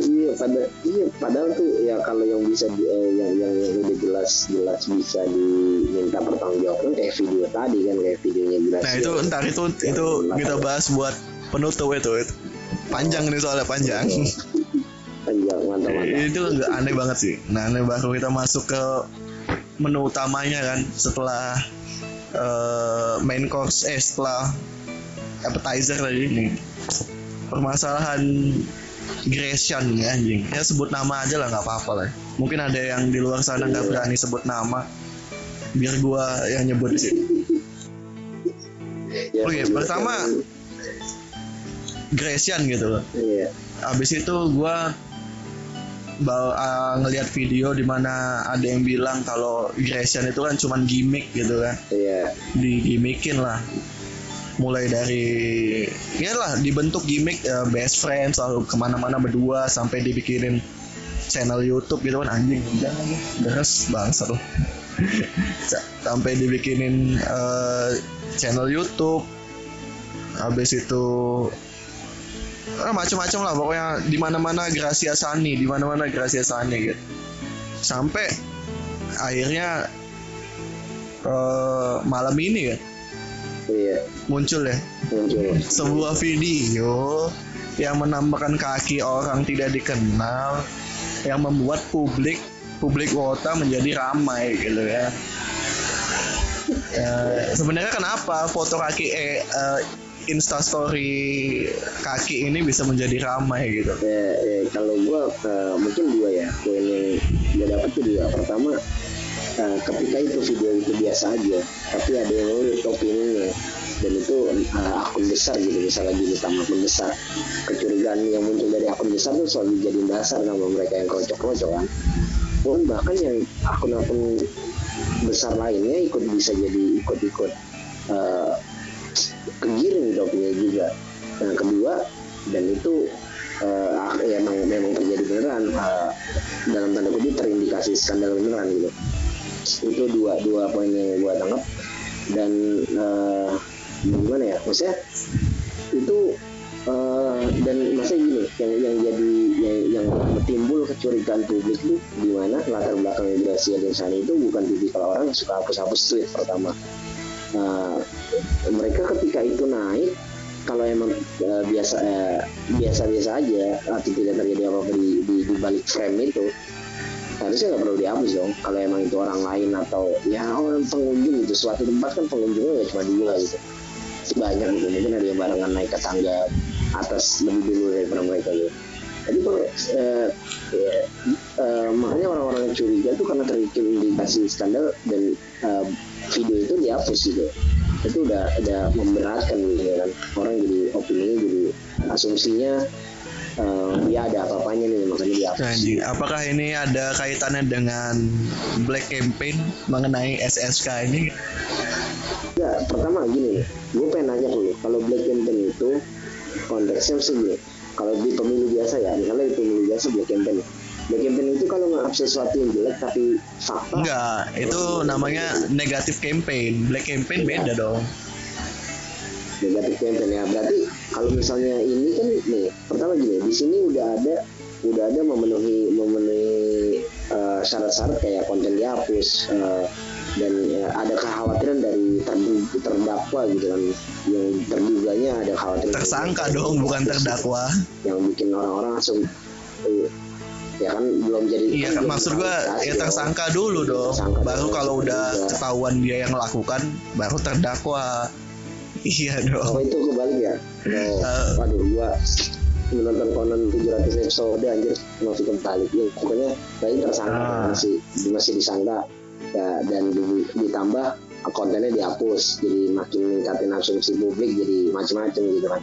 iya pada iya padahal tuh ya kalau yang bisa di, eh, yang, yang yang udah jelas jelas bisa diminta pertanggungjawaban kayak video tadi kan kayak videonya jelas
nah itu ntar itu itu kita bahas buat penutup itu, itu. panjang nih soalnya panjang.
Panjang mantap mantap.
Itu nggak aneh banget sih. Nah aneh baru kita masuk ke menu utamanya kan setelah eh, main course eh setelah appetizer tadi. Nih permasalahan Grecian ya anjing. Ya sebut nama aja lah nggak apa-apa lah. Mungkin ada yang di luar sana nggak berani sebut nama. Biar gua yang nyebut sih [laughs]
Ya,
Oke,
video
pertama,
yang-
Grecian gitu loh.
Iya.
Abis itu gua bawa uh, ngelihat video di mana ada yang bilang kalau Grecian itu kan cuman gimmick gitu kan.
Iya.
Digimikin lah mulai dari ya lah dibentuk gimmick uh, best friend selalu ke mana-mana berdua sampai dibikinin channel YouTube gitu kan. Anjing jangan deres bangsa loh [laughs] sampai dibikinin uh, channel YouTube. Habis itu ah, macam-macam lah. Pokoknya di mana-mana Gracia Sani di mana-mana Gracia Sani gitu. Sampai akhirnya uh, malam ini ya
iya.
Muncul ya?
Muncul.
Sebuah video yang menambahkan kaki orang tidak dikenal yang membuat publik publik kota menjadi ramai gitu ya. Uh, sebenarnya kenapa foto kaki eh uh, instastory kaki ini bisa menjadi ramai gitu?
Ya, ya kalau gua uh, mungkin dua ya poin yang gue dapat tuh dua pertama uh, ketika itu video itu biasa aja tapi ada yang ngeliat opininya dan itu uh, akun besar gitu misalnya gini sama akun besar. Kecurigaan yang muncul dari akun besar tuh selalu jadi dasar nama mereka yang krocok-krocok kan. Pun bahkan yang akun-akun besar lainnya ikut bisa jadi ikut-ikut uh, kegiring topnya juga. Yang kedua dan itu uh, ya memang, memang terjadi beneran uh, dalam tanda kutip terindikasi skandal beneran gitu itu dua dua poin yang gue tangkap. Dan uh, gimana ya? Maksudnya itu uh, dan masa gini yang yang jadi yang, yang timbul kecurigaan publik itu di mana latar belakang migrasi dan sana itu bukan tipikal orang yang suka hapus-hapus tweet pertama. Uh, mereka ketika itu naik kalau emang uh, biasa uh, biasa-biasa aja atau tidak terjadi apa-apa di, di, di balik frame itu harusnya nggak perlu dihapus dong. Kalau emang itu orang lain atau ya orang pengunjung gitu. Suatu tempat kan pengunjungnya cuma dua gitu. Banyak gitu mungkin ada yang barengan naik ke tangga atas lebih dulu daripada mereka gitu. Jadi kalau eh, ya, eh, makanya orang-orang curiga itu karena terindikasi skandal dan eh, video itu dihapus gitu. Itu udah udah memberatkan gitu kan. Orang jadi opini jadi asumsinya uh, ya ada apa-apanya nih makanya dihapus
Anjing, apakah ini ada kaitannya dengan Black Campaign mengenai SSK ini?
ya pertama gini gue pengen nanya dulu kalau Black Campaign itu konteksnya segini kalau di pemilu biasa ya misalnya di pemilu biasa Black Campaign Black campaign itu kalau nggak sesuatu yang jelek tapi fakta?
Enggak itu namanya negatif campaign. Black campaign beda dong
negatif campaign ya berarti kalau misalnya ini kan nih pertama gini di sini udah ada udah ada memenuhi memenuhi uh, syarat-syarat kayak konten dihapus uh, dan ya, ada kekhawatiran dari terdakwa gitu kan. Yang terduganya ada kekhawatiran.
Tersangka dong bukan terdakwa.
Yang bikin orang-orang langsung uh, ya kan belum jadi
iya kan maksud gua ya tersangka dulu dong. Tersangka baru kalau udah juga. ketahuan dia yang melakukan baru terdakwa iya dong.
Oh itu kebalik ya? Oh, uh, waduh gua menonton Conan 700 episode anjir masih kembali ya pokoknya tadi tersangka uh. masih masih disangka. Ya dan ditambah kontennya dihapus jadi makin meningkatin asumsi publik jadi macam-macam gitu kan.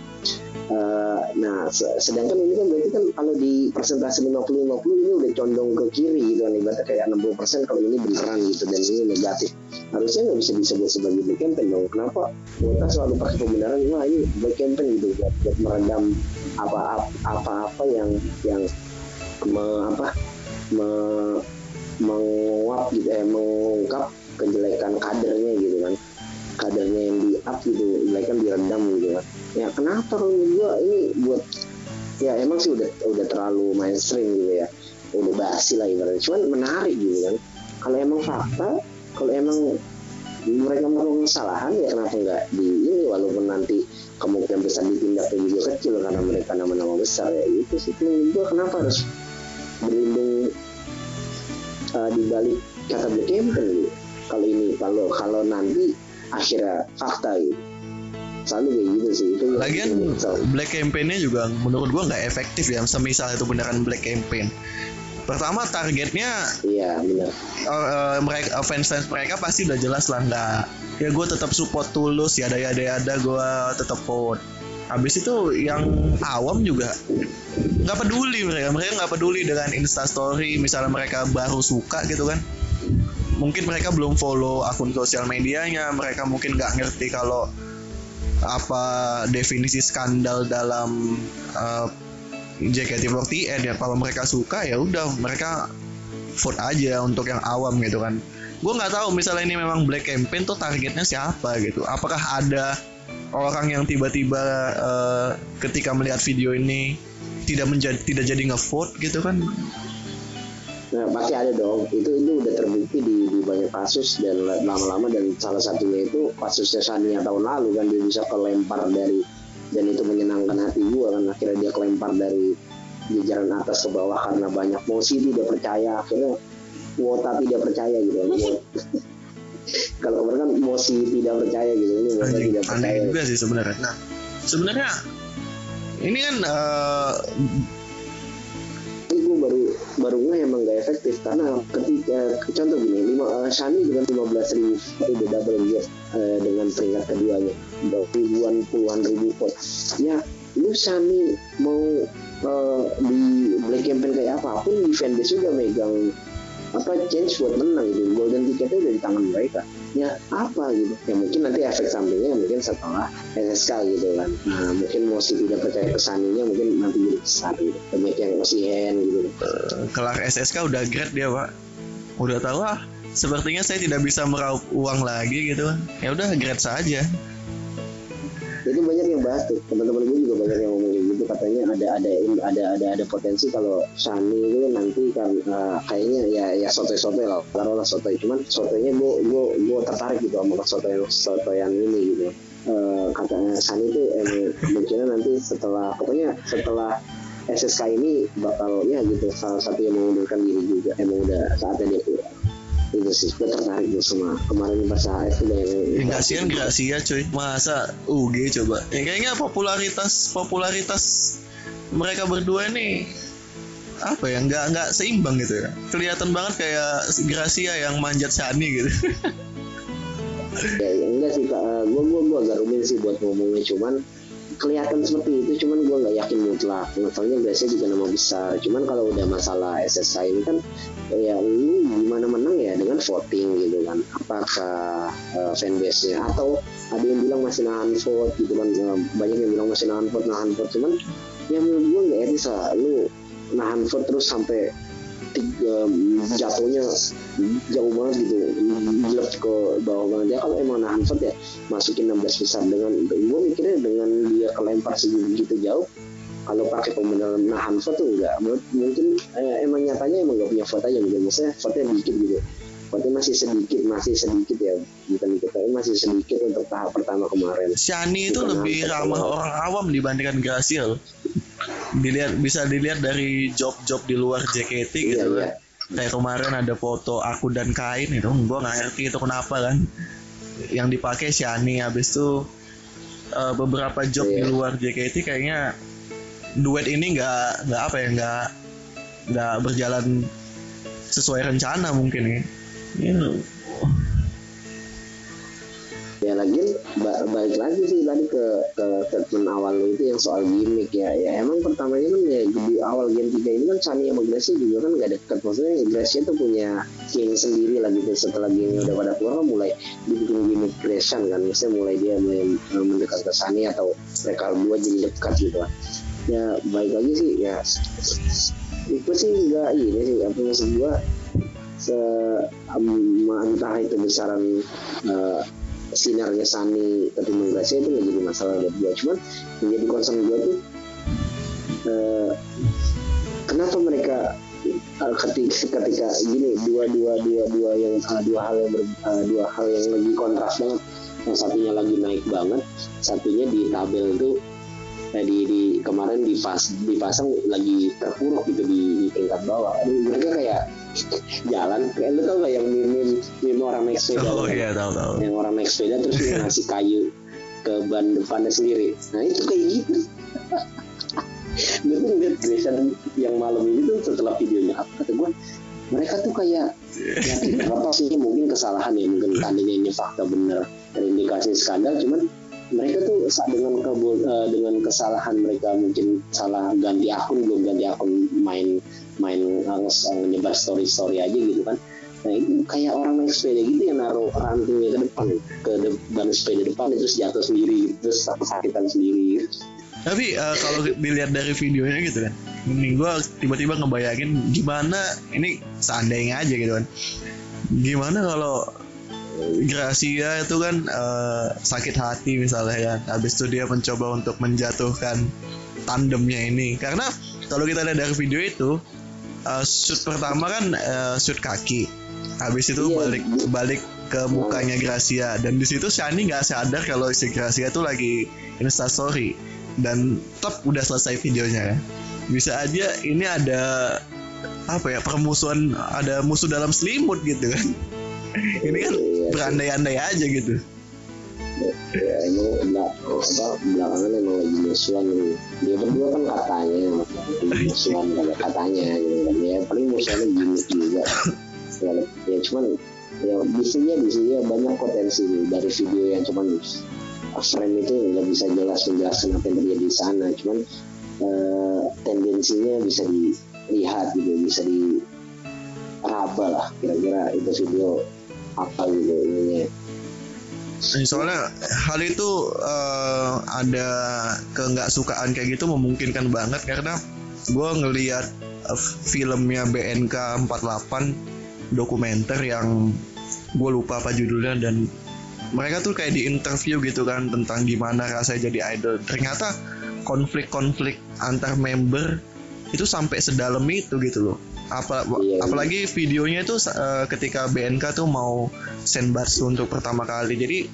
Uh, nah sedangkan ini kan berarti kan kalau di persentase 50-50 ini udah condong ke kiri gitu kan ibaratnya kayak 60% kalau ini beneran gitu dan ini negatif. Harusnya nggak bisa disebut sebagai black campaign dong. Kenapa? Kita selalu pakai pembenaran wah ini black campaign gitu buat, buat meredam apa-apa yang yang me, apa me, menguap gitu eh mengungkap kejelekan kadernya gitu kan. Kadernya yang di up gitu mereka diredam gitu kan. Ya kenapa kalau gue ini buat ya emang sih udah udah terlalu mainstream gitu ya. Udah basi lah ibaratnya. Cuman menarik gitu kan. Kalau emang fakta kalau emang mereka melakukan kesalahan ya kenapa nggak di ini? Walaupun nanti kemungkinan besar ditindak juga kecil karena mereka nama-nama besar ya. Itu sih. Gue kenapa harus berlindung uh, di balik kata Black Campaign gitu. Kalau ini kalau kalau nanti akhirnya fakta gitu. Selalu kayak gitu sih itu.
Lagian Black Campaign-nya juga menurut gua nggak efektif ya. Semisal itu beneran Black Campaign. Pertama targetnya
Iya benar
uh, uh, mereka fans fans mereka pasti udah jelas lah nggak ya gue tetap support tulus ya ada ya ada ada gue tetap vote habis itu yang awam juga nggak peduli mereka mereka nggak peduli dengan instastory misalnya mereka baru suka gitu kan mungkin mereka belum follow akun sosial medianya mereka mungkin nggak ngerti kalau apa definisi skandal dalam uh, JKT48 ya. Kalau mereka suka ya udah mereka vote aja untuk yang awam gitu kan. Gue nggak tahu misalnya ini memang black campaign tuh targetnya siapa gitu. Apakah ada orang yang tiba-tiba uh, ketika melihat video ini tidak menjadi tidak jadi ngevote gitu kan
Nah, pasti ada dong. Itu itu udah terbukti di, di banyak kasus dan lama-lama dan salah satunya itu kasusnya Sania tahun lalu kan dia bisa kelempar dari dan itu menyenangkan hati gua kan. Akhirnya dia kelempar dari jajaran atas ke bawah karena banyak mosi tidak percaya. Akhirnya wota tidak percaya gitu. [laughs] Kalau kemarin kan mosi tidak percaya gitu. Ini wota tidak percaya.
aneh juga sih sebenarnya. Nah sebenarnya ini kan uh,
baru nggak emang gak efektif karena ketika contoh gini lima uh, Shani dengan lima belas ribu udah double dia uh, dengan peringkat keduanya ribuan puluhan ribu pot ya lu Shani mau uh, di black campaign kayak apa pun di fanbase juga megang apa change buat menang gitu? Golden ticketnya udah di tangan mereka. Ya apa gitu? Ya mungkin nanti efek sampingnya mungkin setelah SSK gitu kan. Nah mungkin masih tidak percaya kesaninya mungkin nanti jadi besar gitu. Banyak yang masih hand gitu.
Kelar SSK udah grade dia pak. Udah tahu ah sepertinya saya tidak bisa meraup uang lagi gitu. Ya udah grade saja.
Itu banyak yang bahas tuh teman-teman gue juga banyak yang ngomong gitu katanya ada ada ada ada ada potensi kalau Shani itu nanti kan uh, kayaknya ya ya sotoy sotoy lah taruhlah sotoy. Cuman sotoynya gue gue gue tertarik gitu sama sotoy sotoyan ini gitu. Uh, katanya Shani itu emang mungkin nanti setelah pokoknya setelah SSK ini bakal ya gitu salah satu yang mengundurkan diri juga. Emang udah saatnya dia keluar itu sih gue tertarik gue sama kemarin pas AF udah
yang ya, kasihan Gracia cuy. Masa UG coba. Ya kayaknya popularitas popularitas mereka berdua ini apa ya nggak nggak seimbang gitu ya. Kelihatan banget kayak Gracia yang manjat Shani gitu.
Ya, ya enggak sih kak. Gue gue gue agak rumit sih buat ngomongnya cuman kelihatan seperti itu cuman gue nggak yakin mutlak soalnya biasanya juga nama besar. Cuman kalau udah masalah SSI ini kan ya lu gimana menang ya dengan voting gitu kan. Apakah uh, fanbase nya atau ada yang bilang masih nahan vote gitu kan. Uh, banyak yang bilang masih nahan vote nahan vote. Cuman yang menurut gue nggak etis lah. Lu nahan vote terus sampai jatuhnya jauh banget gitu. Jelek ke bawah banget. Ya kalau emang nahan vote ya masukin 16 besar dengan gue mikirnya dengan dia kelempar segitu jauh kalau pakai pemenang nahan vote tuh enggak. Mungkin eh, emang nyatanya emang gak punya vote aja gitu. Maksudnya vote dikit gitu. Vote masih sedikit masih sedikit ya. Bukan dikit tapi masih sedikit untuk tahap pertama kemarin.
Shani itu lebih ramah orang awam dibandingkan Graciel dilihat bisa dilihat dari job-job di luar JKT iya, gitu iya. kan kayak kemarin ada foto aku dan kain itu gue nggak ngerti itu kenapa kan yang dipakai Shani habis itu uh, beberapa job iya. di luar JKT kayaknya duet ini nggak nggak apa ya nggak nggak berjalan sesuai rencana mungkin ya. Yeah
ya lagi ba balik lagi sih tadi ke ke statement awal lu itu yang soal gimmick ya. Ya emang pertamanya kan ya di awal game 3 ini kan Sunny sama Gracie juga kan gak deket. Maksudnya Gracie tuh punya king sendiri lagi gitu. Setelah game udah pada keluar kan mulai dibikin gimmick Grayson kan. Maksudnya mulai dia mulai mendekat ke Sunny atau mereka berdua jadi dekat gitu kan ya baik lagi sih ya itu sih enggak ini sih. Apa maksud gua? Se um, entah itu besaran uh, sinarnya Sani ketimbang Gracia itu nggak jadi masalah buat gue cuman yang jadi concern gue tuh uh, kenapa mereka uh, ketika ketika gini dua dua dua dua yang uh, dua hal yang ber, uh, dua hal yang lagi kontras banget. Yang satunya lagi naik banget satunya di tabel itu eh, di, kemarin di pas dipasang lagi terpuruk gitu di, di tingkat bawah. Aduh, mereka kayak [laughs] jalan. Kayak lu tau gak yang meme meme orang naik sepeda?
Oh iya tahu tahu.
Yang orang naik sepeda terus dia ngasih kayu ke ban depannya sendiri. Nah itu kayak gitu. Gue tuh ngeliat Grayson yang malam ini tuh setelah videonya apa kata gue mereka tuh kayak ya apa sih mungkin kesalahan ya mungkin tandingnya ini fakta bener terindikasi skandal cuman mereka tuh dengan kebul, uh, dengan kesalahan mereka mungkin salah ganti akun belum ganti akun main main uh, nyebar story story aja gitu kan. Nah itu kayak orang naik sepeda gitu yang naruh rantingnya ke depan ke depan sepeda depan itu jatuh sendiri terus sakitan sendiri.
Tapi uh, kalau dilihat dari videonya gitu kan ini gue tiba-tiba ngebayangin gimana ini seandainya aja gitu kan. Gimana kalau Gracia itu kan uh, sakit hati misalnya kan habis itu dia mencoba untuk menjatuhkan tandemnya ini. Karena kalau kita lihat dari video itu uh, shoot pertama kan uh, shoot kaki habis itu iya. balik balik ke mukanya Gracia dan di situ Shani nggak sadar kalau si Gracia itu lagi instastory dan tetap udah selesai videonya ya bisa aja ini ada apa ya permusuhan ada musuh dalam selimut gitu kan ini kan berandai-andai aja gitu
ya emang apa belakangan emang lagi musuhan dia berdua kan katanya musuhan katanya gitu ya paling musuhannya gimmick juga ya, ya cuman ya bisinya bisinya banyak potensi dari video yang cuman frame itu nggak bisa jelas menjelaskan apa yang terjadi di sana cuman uh, tendensinya bisa dilihat gitu bisa di raba lah kira-kira itu video apa gitu ininya
soalnya hal itu uh, ada keenggak sukaan kayak gitu memungkinkan banget karena gue ngelihat uh, filmnya BNK 48 dokumenter yang gue lupa apa judulnya dan mereka tuh kayak di interview gitu kan tentang gimana rasanya jadi idol. Ternyata konflik-konflik antar member itu sampai sedalam itu gitu loh apa iya, iya. apalagi videonya itu uh, ketika BNK tuh mau send Barsu untuk pertama kali jadi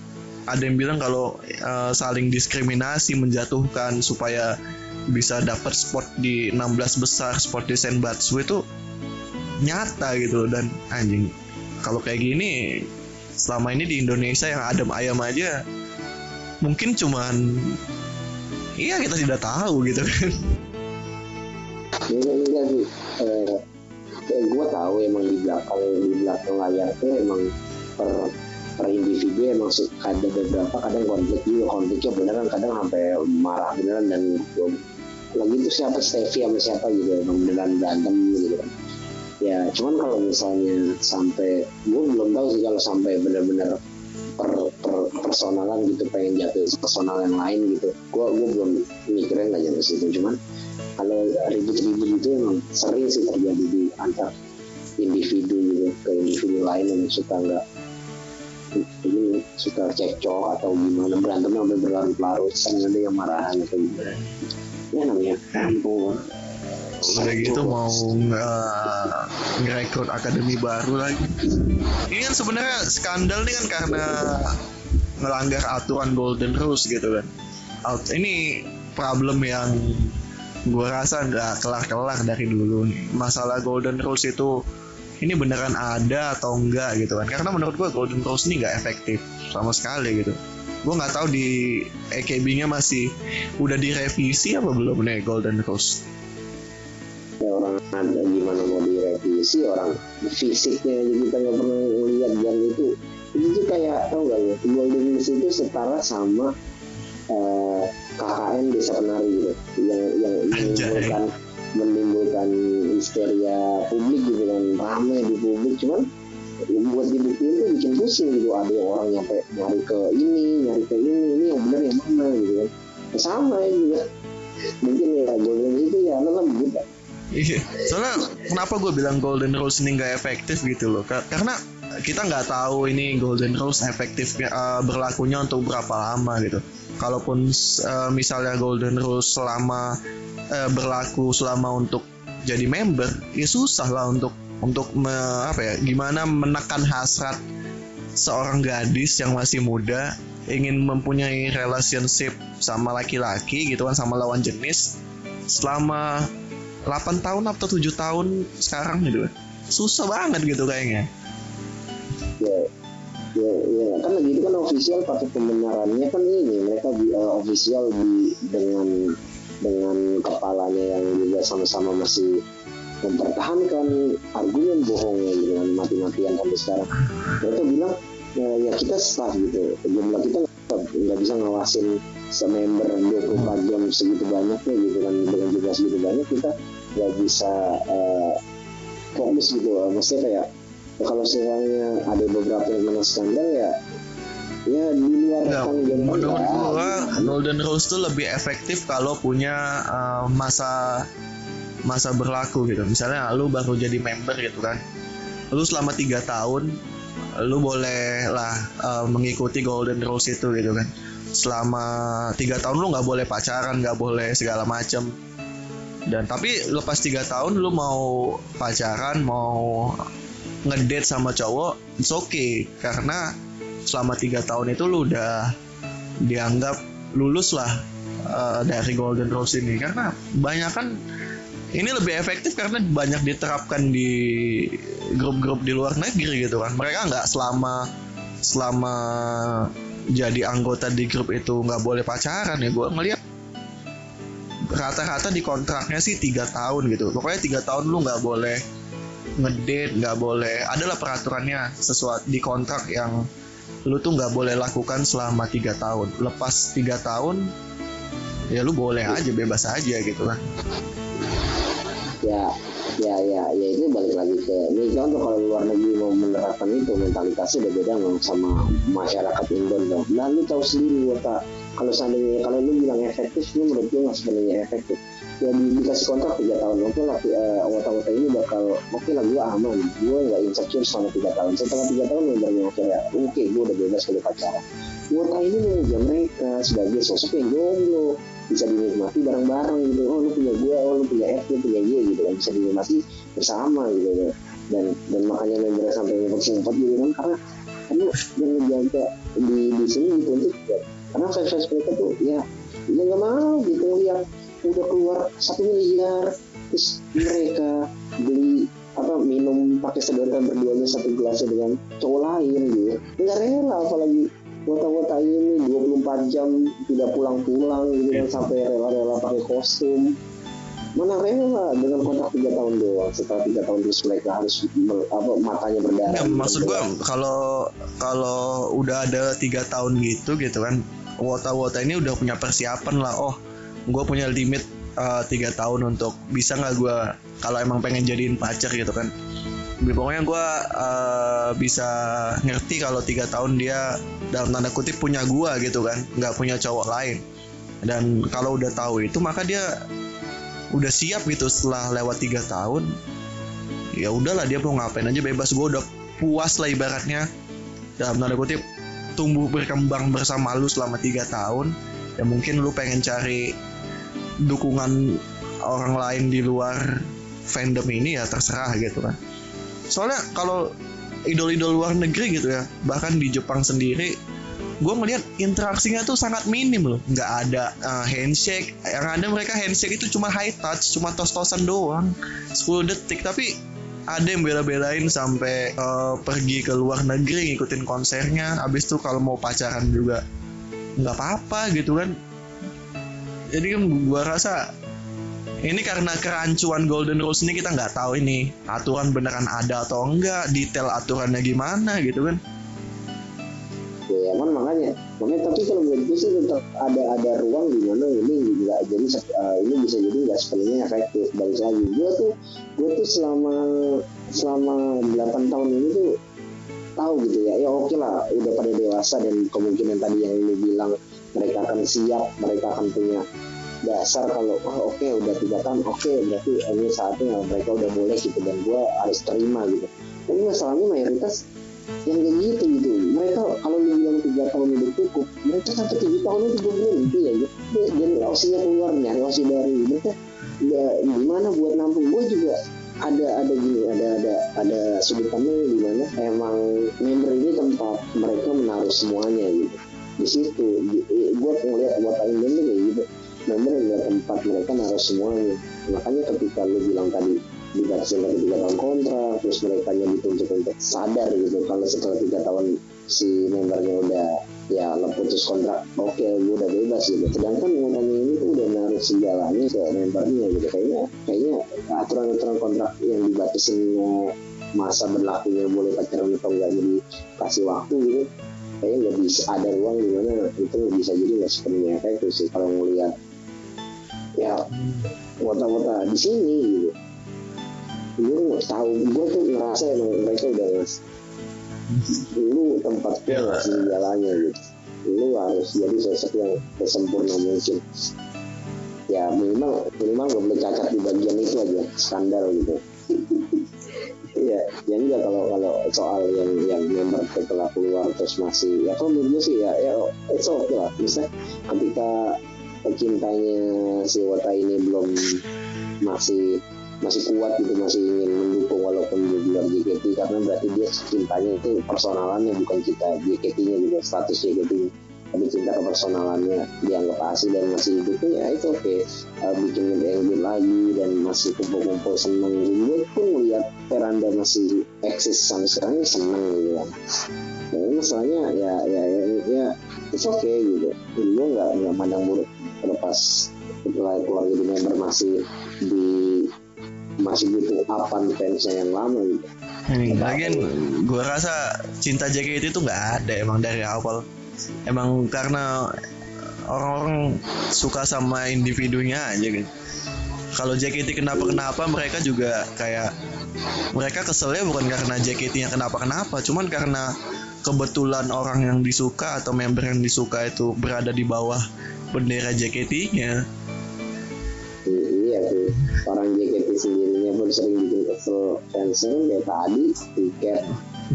ada yang bilang kalau uh, saling diskriminasi menjatuhkan supaya bisa dapat spot di 16 besar spot di Senbatsu itu nyata gitu loh dan anjing kalau kayak gini selama ini di Indonesia yang adem ayam aja mungkin cuman iya kita tidak tahu gitu kan
Iya, iya. Ya gue tahu emang di belakang di belakang layar tuh emang per per individu emang ada beberapa kadang konflik juga. Konfliknya beneran kadang sampai marah beneran dan gue lagi itu siapa Stevie sama siapa gitu emang beneran berantem gitu kan. Ya cuman kalau misalnya sampai gue belum tahu sih kalau sampai bener-bener per, per personalan gitu pengen jatuh personal yang lain gitu. Gue gue belum mikirnya nggak nyampe situ cuman kalau ribut-ribut itu emang sering sih terjadi di antar individu gitu ke individu lain yang suka nggak ini suka cekcok atau gimana berantem sampai berlarut-larut sering ada yang marahan atau gimana ya namanya kampung.
Udah gitu mau ngerekrut akademi baru lagi? Ini kan sebenarnya skandal nih kan karena melanggar aturan golden rules gitu kan. Ini problem yang gue rasa nggak kelar-kelar dari dulu. Masalah golden rules itu ini beneran ada atau enggak gitu kan? Karena menurut gue golden rules ini nggak efektif sama sekali gitu. Gue nggak tahu di EKB-nya masih udah direvisi apa belum nih golden rules
ya orang ada gimana mau direvisi orang fisiknya aja kita nggak pernah lihat dan itu. Itu kayak tau gak ya golden rules itu setara sama uh, KKN desa penari gitu. Yang yang menimbulkan menimbulkan histeria publik gitu kan. Rame di publik cuman buat dibuktiin tuh bikin pusing gitu. Ada orang nyampe nyari ke ini nyari ke ini ini yang benar yang mana gitu kan. Ya, sama ya juga. Mungkin ya golden itu ya lelam juga
iya. Soalnya kenapa gue bilang golden rules ini nggak efektif gitu loh karena kita nggak tahu ini golden rules efektifnya uh, berlakunya untuk berapa lama gitu. Kalaupun uh, misalnya golden rules selama uh, berlaku selama untuk jadi member ya susah lah untuk untuk me, apa ya gimana menekan hasrat seorang gadis yang masih muda ingin mempunyai relationship sama laki-laki gitu kan sama lawan jenis selama 8 tahun atau 7 tahun sekarang gitu susah banget gitu kayaknya
official pakai pembenarannya kan ini mereka uh, official di dengan dengan kepalanya yang juga sama-sama masih mempertahankan argumen bohongnya kan mati-matian sampai sekarang. Mereka bilang ya, ya kita staff gitu jumlah kita nggak bisa ngawasin semember 24 jam segitu banyaknya gitu kan dengan jumlah segitu banyak kita nggak bisa uh, fokus gitu. Maksudnya kayak kalau misalnya ada beberapa yang kena skandal ya ya di luar
Nggak,
jawab
menurut gua Golden Rose tuh lebih efektif kalau punya uh, masa masa berlaku gitu. Misalnya lu baru jadi member gitu kan, lu selama tiga tahun lu boleh lah uh, mengikuti Golden Rose itu gitu kan. Selama tiga tahun lu nggak boleh pacaran, nggak boleh segala macem. Dan tapi lepas tiga tahun lu mau pacaran, mau ngedate sama cowok, it's okay karena selama tiga tahun itu lu udah dianggap lulus lah uh, dari Golden Rose ini. Karena banyak kan ini lebih efektif karena banyak diterapkan di grup-grup di luar negeri gitu kan. Mereka nggak selama selama jadi anggota di grup itu nggak boleh pacaran ya. Gue ngeliat rata-rata di kontraknya sih tiga tahun gitu. Pokoknya tiga tahun lu nggak boleh ngedate nggak boleh adalah peraturannya sesuatu di kontrak yang lu tuh nggak boleh lakukan selama tiga tahun. Lepas tiga tahun ya lu boleh aja bebas aja gitu kan
ya ya ya ya itu balik lagi ke ini contoh kalau luar negeri mau menerapkan itu mentalitasnya udah beda dong sama masyarakat Indo dong nah lu tahu sendiri Wota kalau seandainya kalau lu bilang efektif lu menurut gue nggak sebenarnya efektif. Ya di, dikasih kontrak tiga tahun oke lah uh, Wota-Wota ini bakal oke lah gue aman. Gue nggak insecure selama tiga tahun. Setelah tiga tahun membernya akhirnya oke gue udah bebas kalau pacaran. Wota ini mengejar mereka sebagai sosok yang jomblo bisa dinikmati bareng-bareng gitu. Oh lu punya gue oh lu punya F lu punya Y gitu kan bisa dinikmati bersama gitu kan. Dan dan makanya membernya sampai ngumpet-ngumpet gitu kan karena karena yang ngejaga di di sini dituntut ya karena fans-fans mereka tuh ya ya nggak mau gitu lihat udah keluar satu miliar terus mereka beli apa minum pakai sedotan berduanya satu gelasnya dengan cowok lain gitu. Nggak rela apalagi wota-wota ini 24 jam tidak pulang-pulang gitu kan sampai rela-rela pakai kostum. Mana rela dengan kontrak tiga tahun doang setelah tiga tahun terus mereka harus ber- apa matanya berdarah.
Ya, maksud gua kalau kalau udah ada tiga tahun gitu gitu kan wota-wota ini udah punya persiapan lah oh gue punya limit uh, tiga tahun untuk bisa nggak gue kalau emang pengen jadiin pacar gitu kan. Pokoknya gue uh, bisa ngerti kalau tiga tahun dia dalam tanda kutip punya gue gitu kan nggak punya cowok lain. Dan kalau udah tahu itu maka dia udah siap gitu setelah lewat tiga tahun. Ya udahlah dia mau ngapain aja bebas. Gue udah puas lah ibaratnya. Dalam tanda kutip tumbuh berkembang bersama lu selama tiga tahun. Ya mungkin lu pengen cari dukungan orang lain di luar fandom ini ya terserah gitu kan. Soalnya kalau idol-idol luar negeri gitu ya bahkan di Jepang sendiri gue melihat interaksinya tuh sangat minim loh. Nggak ada uh, handshake. Yang ada mereka handshake itu cuma high touch cuma tos-tosan doang 10 detik. Tapi ada yang bela-belain sampai uh, pergi ke luar negeri ngikutin konsernya. Abis itu kalau mau pacaran juga nggak apa-apa gitu kan jadi kan gue rasa ini karena kerancuan Golden Rose ini kita nggak tahu ini aturan beneran ada atau enggak detail aturannya gimana gitu kan.
Ya kan makanya. Makanya tapi kalau menurut gue sih tetap ada ada ruang di mana ini nggak jadi uh, ini bisa jadi nggak sepenuhnya efektif. Balik lagi gue tuh gue tuh selama selama 8 tahun ini tuh tahu gitu ya. Ya oke lah udah pada dewasa dan kemungkinan tadi yang lu bilang mereka akan siap mereka akan punya dasar kalau oh, oke okay, udah tiga tahun oke okay, berarti ini saatnya mereka udah boleh gitu dan gue harus terima gitu. Tapi masalahnya mayoritas yang kayak gitu gitu. Mereka kalau lu bilang tiga tahun udah cukup mereka sampai tujuh tahun itu belum berhenti ya gitu. Dan osinya keluar nyari osi baru mereka ya gimana buat nampung? Gue juga ada ada gini ada ada ada sudut pandang di mana emang member ini tempat mereka menaruh semuanya gitu di situ. Gue ngeliat buat Indo tuh kayak gitu. Member adalah tempat mereka naruh semuanya. Makanya ketika lu bilang tadi dibatasi lagi tiga tahun kontrak terus mereka yang dituntut untuk sadar gitu. Kalau setelah tiga tahun si membernya udah ya putus kontrak oke okay, gue udah bebas gitu. Sedangkan ngomongnya ini tuh udah naruh segalanya ke membernya gitu. Kayaknya kayaknya aturan-aturan kontrak yang dibatasin masa berlakunya boleh pacaran atau enggak jadi kasih waktu gitu kayaknya nggak bisa ada ruang di mana itu nggak bisa jadi nggak sepenuhnya. Efektif sih kalau ngelihat ya wota-wota di sini gitu. Gue nggak tahu gue tuh ngerasa emang mereka udah ngas lu tempat gue
Iya.
ngasih jalannya gitu. Lu harus jadi sosok yang sesempurna mungkin. Ya minimal minimal gak boleh cacat di bagian itu aja standar gitu [laughs] Iya, ya enggak kalau kalau soal yang yang member setelah keluar terus masih ya kalau menurut sih ya ya it's okay lah. Misalnya ketika cintanya si Wata ini belum masih masih kuat gitu masih ingin mendukung walaupun di luar JKT karena berarti dia cintanya itu personalannya bukan kita JKT-nya gitu status JKT-nya tapi cinta ke personalannya dianggap asli dan masih hidupnya ya itu oke uh, bikin nge lagi dan masih kumpul-kumpul seneng. Gue pun melihat Veranda masih eksis sampai sekarang ya seneng gitu kan ya, masalahnya ya ya ya, ya it's okay gitu gue nggak nggak mandang buruk terlepas setelah keluar jadi member masih di masih butuh apan fansnya yang lama gitu
Ini lagian gue rasa cinta JKT itu nggak ada emang dari awal. Emang karena orang-orang suka sama individunya aja gitu. Kalau JKT kenapa-kenapa mereka juga kayak mereka keselnya bukan karena JKT-nya kenapa-kenapa, cuman karena kebetulan orang yang disuka atau member yang disuka itu berada di bawah bendera JKT-nya.
I- iya tuh orang JKT sendirinya pun sering bikin kesel. Fansnya kayak tadi tiket.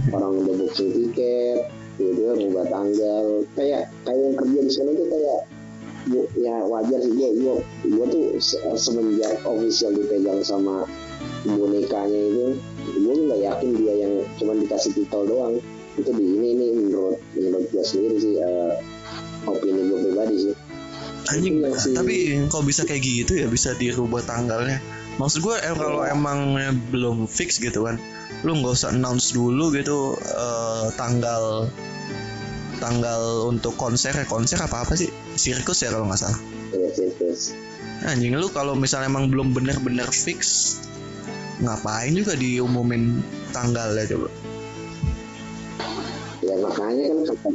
Orang udah booking tiket gitu kan ubah tanggal. Kayak kayak yang kerja di sana tuh kayak ya wajar sih. Gue gue gue tuh se- semenjak official dipegang sama bonekanya itu gue nggak yakin dia yang cuma dikasih titel doang itu di ini ini menurut menurut gue sendiri sih eh, opini gue pribadi sih
Anjing,
Iya sih.
tapi kok bisa kayak gitu ya bisa dirubah tanggalnya. Maksud gue em, kalau emang belum fix gitu kan, lu nggak usah announce dulu gitu eh, tanggal tanggal untuk konser ya konser apa apa sih sirkus ya kalau nggak salah.
ya sirkus
Anjing lu kalau misalnya emang belum bener-bener fix ngapain juga diumumin tanggalnya coba.
ya makanya kan kata,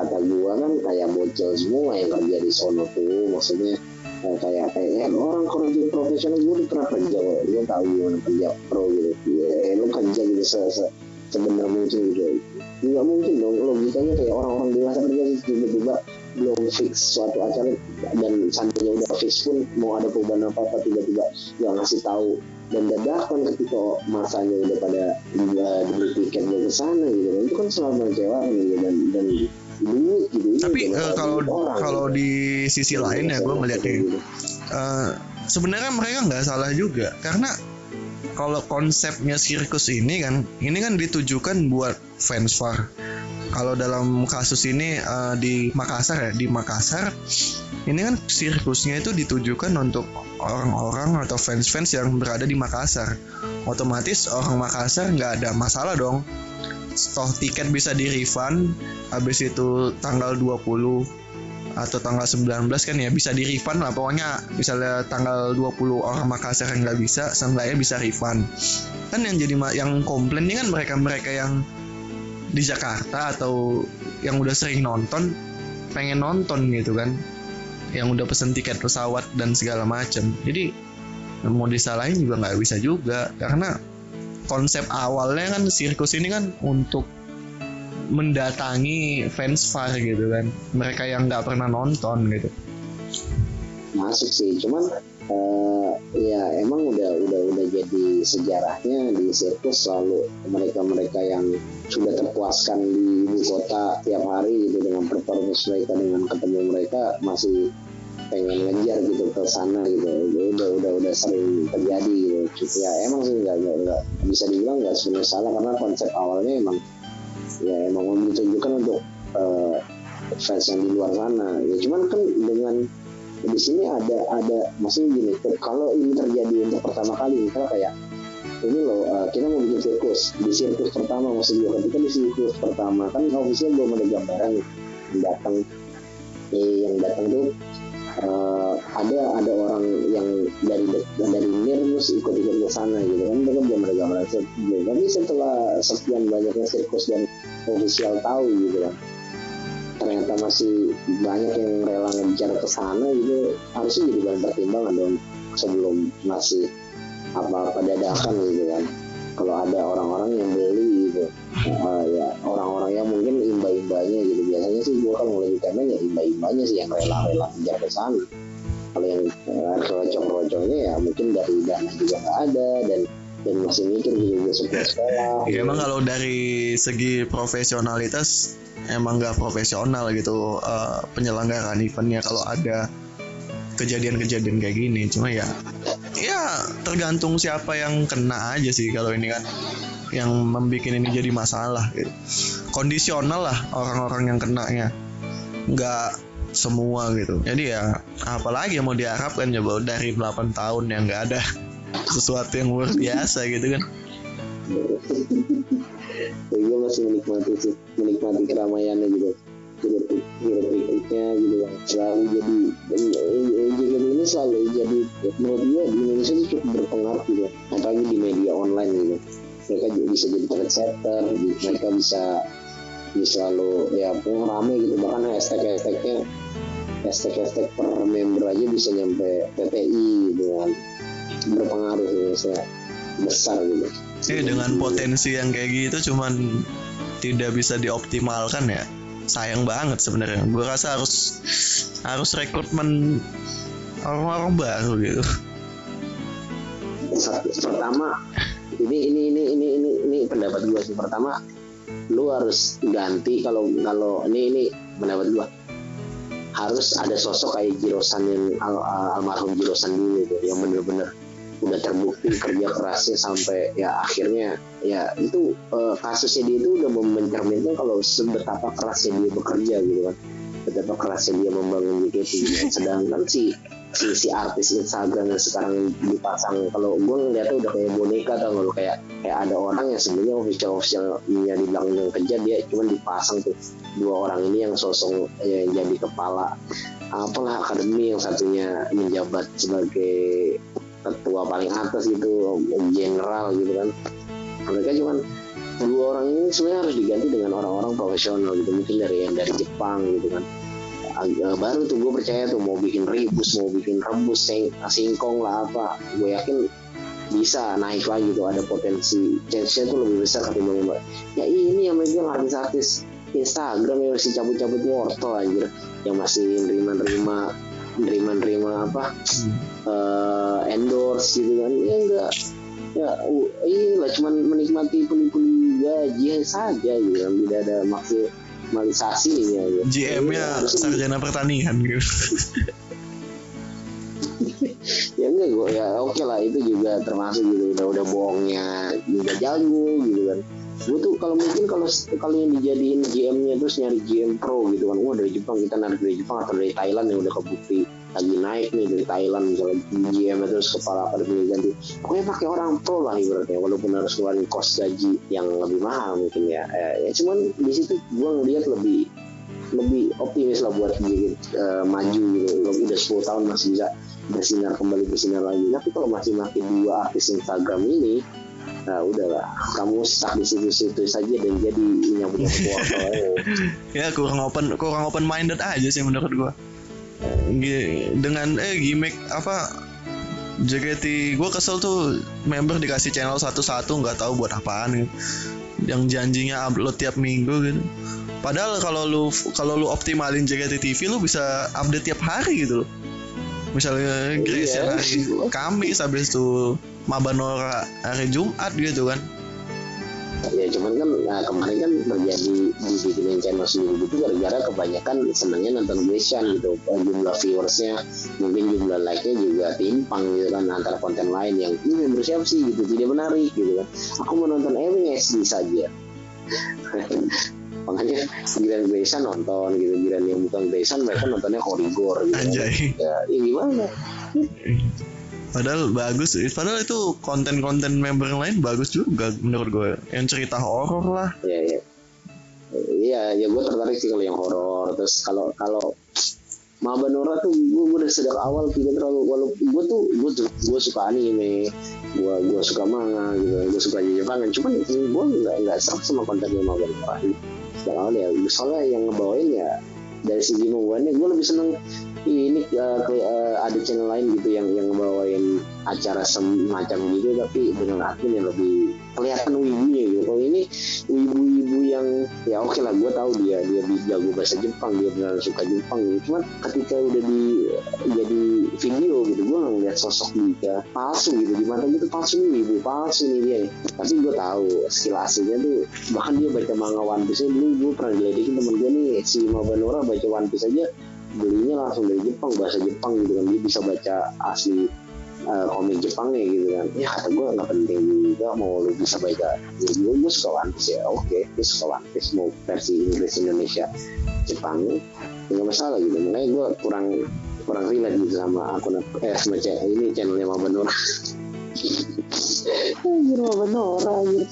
kata gua kan kayak bocil semua yang kerja di sono tuh maksudnya eh, kayak kayak ya, orang kerja profesional udah pernah kerja gua tahu gimana kerja pro gitu. Ya eh, lu kerja gitu se, se sebenar mungkin gitu. Nggak mungkin dong logikanya kayak orang-orang dewasa kerja tiba-tiba belum fix suatu acara dan seandainya udah fix pun mau ada perubahan apa apa tiba-tiba nggak ngasih tahu dan dadakan ketika masanya udah pada uh, beli tiket mau ke sana gitu kan. Itu kan selalu mengecewakan gitu dan dan duit gitu Ini
Tapi
juga
eh, kalau
orang,
kalau
gitu.
di sisi lain ya gue melihatnya
Gitu.
Eh, sebenarnya mereka nggak salah juga. Karena kalau konsepnya sirkus ini kan ini kan ditujukan buat fans far kalau dalam kasus ini eh, di Makassar ya di Makassar ini kan sirkusnya itu ditujukan untuk orang-orang atau fans-fans yang berada di Makassar. Otomatis orang Makassar nggak ada masalah dong. Toh tiket bisa di refund habis itu tanggal 20 atau tanggal 19 kan ya bisa di refund lah. Pokoknya misalnya tanggal 20 orang Makassar yang nggak bisa seenggaknya bisa refund. Kan yang jadi yang komplain ini kan mereka-mereka yang di Jakarta atau yang udah sering nonton pengen nonton gitu kan. Yang udah pesen tiket pesawat dan segala macam jadi mau disalahin juga nggak bisa juga. Karena konsep awalnya kan sirkus ini kan untuk mendatangi fans far gitu kan. Mereka yang nggak pernah nonton gitu.
Masuk sih cuman eh, ya emang udah udah udah jadi sejarahnya di sirkus selalu mereka mereka yang sudah terpuaskan di ibu kota tiap hari gitu dengan performance mereka dengan ketemu mereka masih pengen ngejar gitu ke sana gitu. Itu udah udah udah sering terjadi gitu. Ya emang sih nggak nggak bisa dibilang nggak sebenarnya salah karena konsep awalnya emang ya emang ditujukan untuk eh, fans yang di luar sana. Ya cuman kan dengan di sini ada ada maksudnya gini kalau ini terjadi untuk pertama kali misalnya kayak ini loh uh, kita mau bikin sirkus. Di sirkus pertama maksud gue ketika di sirkus pertama kan official belum ada gambaran yang datang. Eh, yang datang tuh uh, ada ada orang yang dari dari Nirmus ikut ikut ke sana gitu kan mereka belum ada gambaran tapi setelah sekian banyaknya sirkus dan official tahu gitu kan ternyata masih banyak yang rela ngejar ke sana gitu harusnya jadi bahan pertimbangan dong sebelum ngasih apa apa dadakan gitu kan. Kalau ada orang-orang yang beli gitu. Uh, ya orang-orang yang mungkin imba-imbanya gitu. Biasanya sih gua kalau mulai di ya imba-imbanya sih yang rela-rela kejar ke sana. Kalau yang uh, rocong-rocongnya ya mungkin dari dana juga nggak ada dan dan masih mikir gitu besok sekolah.
Ya, emang kalau dari segi profesionalitas emang nggak profesional gitu uh, penyelenggaraan eventnya kalau ada kejadian-kejadian kayak gini. Cuma ya ya tergantung siapa yang kena aja sih kalau ini kan. Yang membuat ini jadi masalah gitu. kondisional lah orang-orang yang kena ya nggak semua gitu. Jadi ya apalagi yang mau diharapkan coba dari 8 tahun yang nggak ada [laughs] sesuatu yang luar biasa gitu kan.
Gue masih menikmati menikmati keramaiannya gitu pikirnya gitu kan. Selalu jadi JKT ini selalu jadi menurut gue di Indonesia itu cukup berpengaruh gitu. Apalagi di media online gitu. Mereka bisa jadi trendsetter mereka bisa bisa selalu ya rame gitu. Bahkan hashtag hashtagnya hashtag hashtag per member aja bisa nyampe PPI gitu kan. Berpengaruh Indonesia besar gitu.
Eh dengan potensi yang kayak gitu cuman tidak bisa dioptimalkan ya sayang banget sebenarnya. Gue rasa harus harus rekrutmen orang-orang baru gitu.
Pertama ini ini ini ini ini ini pendapat gue sih. Pertama lu harus ganti kalau kalau ini ini pendapat gue harus ada sosok kayak Jirosan yang al, al, almarhum Jirosan dulu gitu yang bener-bener udah terbukti kerja kerasnya sampai ya akhirnya ya itu uh, kasusnya dia itu udah mencerminkan kalau sebetapa kerasnya dia bekerja gitu kan betapa kerasnya dia membangun JKT gitu. sedangkan si si si artis Instagram yang sekarang dipasang kalau gue ngeliatnya udah kayak boneka atau nggak kayak kayak ada orang yang sebenarnya official officialnya di belakang kerja dia cuma dipasang tuh dua orang ini yang sosok ya, yang jadi kepala apalah akademi yang satunya menjabat sebagai ketua paling atas gitu general gitu kan. Mereka cuman dua orang ini sebenarnya harus diganti dengan orang-orang profesional gitu mungkin dari yang dari Jepang gitu kan. Agak baru tuh gue percaya tuh mau bikin ribus mau bikin rebus sing singkong lah apa. Gue yakin bisa naik lagi tuh ada potensi. Chance-nya tuh lebih besar ketimbang mbak ya ini yang megang artis-artis Instagram yang masih cabut-cabut wortel anjir. Yang masih nerima-nerima nerima-nerima apa hmm. uh, endorse gitu kan. Ya enggak. Ya uh, iya lah cuman menikmati puli-puli gaji saja gitu kan. Tidak ada maksimalisasi ya
gitu. GM-nya ya, sarjana pertanian gitu. [laughs]
Ya enggak gue ya oke okay lah itu juga termasuk gitu. Udah udah bohongnya juga jago gitu kan gue tuh kalau mungkin kalau kalau yang dijadiin GM-nya terus nyari GM Pro gitu kan wah dari Jepang kita narik dari Jepang atau dari Thailand yang udah kebukti lagi naik nih dari Thailand misalnya GM terus kepala akademi ganti. Pokoknya pakai orang pro lah ibaratnya walaupun harus ngeluarin kos gaji yang lebih mahal mungkin ya. Eh, ya cuman di situ gue ngeliat lebih lebih optimis lah buat uh, maju gitu. Udah 10 tahun masih bisa bersinar kembali bersinar lagi. Tapi kalau masih makin dua artis Instagram ini nah udahlah. Kamu stuck di situ-situ saja dan jadi ketua [laughs]
ya kurang open kurang open minded aja sih menurut gua. Dengan eh gimmick apa JKT gue kesel tuh member dikasih channel satu-satu nggak tahu buat apaan gitu. yang janjinya upload tiap minggu gitu. Padahal kalau lu kalau lu optimalin JKT TV lu bisa update tiap hari gitu loh misalnya Grace iya. hari Kamis habis itu Mabanora hari Jumat gitu kan.
Ya cuman kan nah, kemarin kan terjadi dibikinin channel sendiri gitu gara-gara kebanyakan senangnya nonton Gresian gitu. Jumlah viewersnya mungkin jumlah like-nya juga timpang gitu kan antara konten lain yang ini member siapa sih? gitu. Tidak menarik gitu kan. Aku mau nonton Ewing SD saja makanya Grand Grayson nonton gitu Grand yang bukan Grayson mereka nontonnya Korigor gitu
Anjay.
ya, ya gimana
Padahal bagus, padahal itu konten-konten member yang lain bagus juga menurut gue. Yang cerita horor lah.
Iya, iya. Iya, ya gue tertarik sih kalau yang horor. Terus kalau kalau Mabanora tuh gue, dari sejak awal tidak terlalu walau gue tuh gue gue suka anime gue gue suka manga gitu gue suka Jepangan cuman gue nggak nggak serak sama kontennya Mabanora sejak awal ya soalnya yang ngebawain ya dari segi membuatnya gue lebih seneng ini uh, ke, uh, ada channel lain gitu yang yang ngebawain acara semacam gitu tapi dengan admin yang lebih kelihatan wibunya gitu. Kalau ini wibu-wibu yang ya oke lah gue tahu dia dia jago bahasa Jepang dia benar suka Jepang gitu. Cuman ketika udah di jadi video gitu gue ngeliat sosok dia palsu gitu di mata gitu palsu nih wibu palsu nih dia. Tapi gue tahu skill aslinya tuh bahkan dia baca manga One Piece dulu gue pernah diledekin temen gue nih si Mabanora baca One Piece aja belinya langsung dari Jepang bahasa Jepang gitu kan dia bisa baca asli uh, komik Jepangnya gitu kan. Ya kata gue nggak penting juga mau lu bisa baca. Ya gue, gue suka One Piece ya oke okay, gue suka One Piece mau versi Inggris Indonesia Jepang nggak masalah gitu. Makanya gue kurang kurang relate gitu sama akun eh sama cek ini channelnya Mama Nora [laughs] Anjir Mama Nora anjir.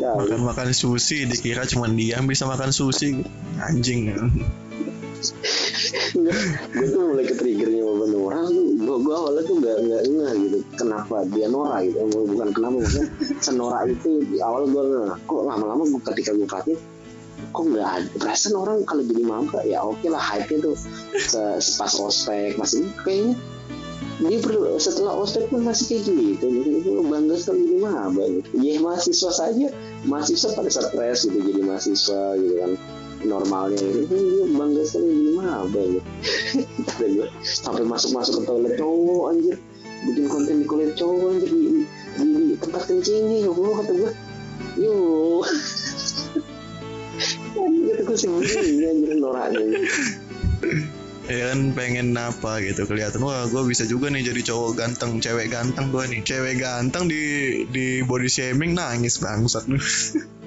Makan makan sushi dikira cuma dia bisa makan sushi. Anjing
gue tuh mulai ke triggernya sama Nora tuh. Gue gue awalnya tuh gak nggak ngeh gitu kenapa dia Nora gitu. Bukan kenapa maksudnya senora itu di awal gue kok lama-lama gue ketika gue kok nggak ada perasaan orang kalau jadi maba ya oke okay lah hype nya tuh pas ospek masih kayaknya dia perlu setelah ospek pun masih kayak gitu itu bangga sekali jadi maba gitu. ya mahasiswa saja mahasiswa pada stres gitu jadi mahasiswa gitu kan normalnya itu dia bangga sekali jadi maba gitu sampai masuk-masuk ke toilet cowok anjir. Bikin konten di kulit cowok anjir. Di, di, di, di tempat kencingnya ya Allah kata gue anjir kata gue sih anjir noraknya
ya kan pengen apa gitu kelihatan. Wah gue bisa juga nih jadi cowok ganteng cewek ganteng gue nih. Cewek ganteng di di body shaming nangis bangsat [laughs]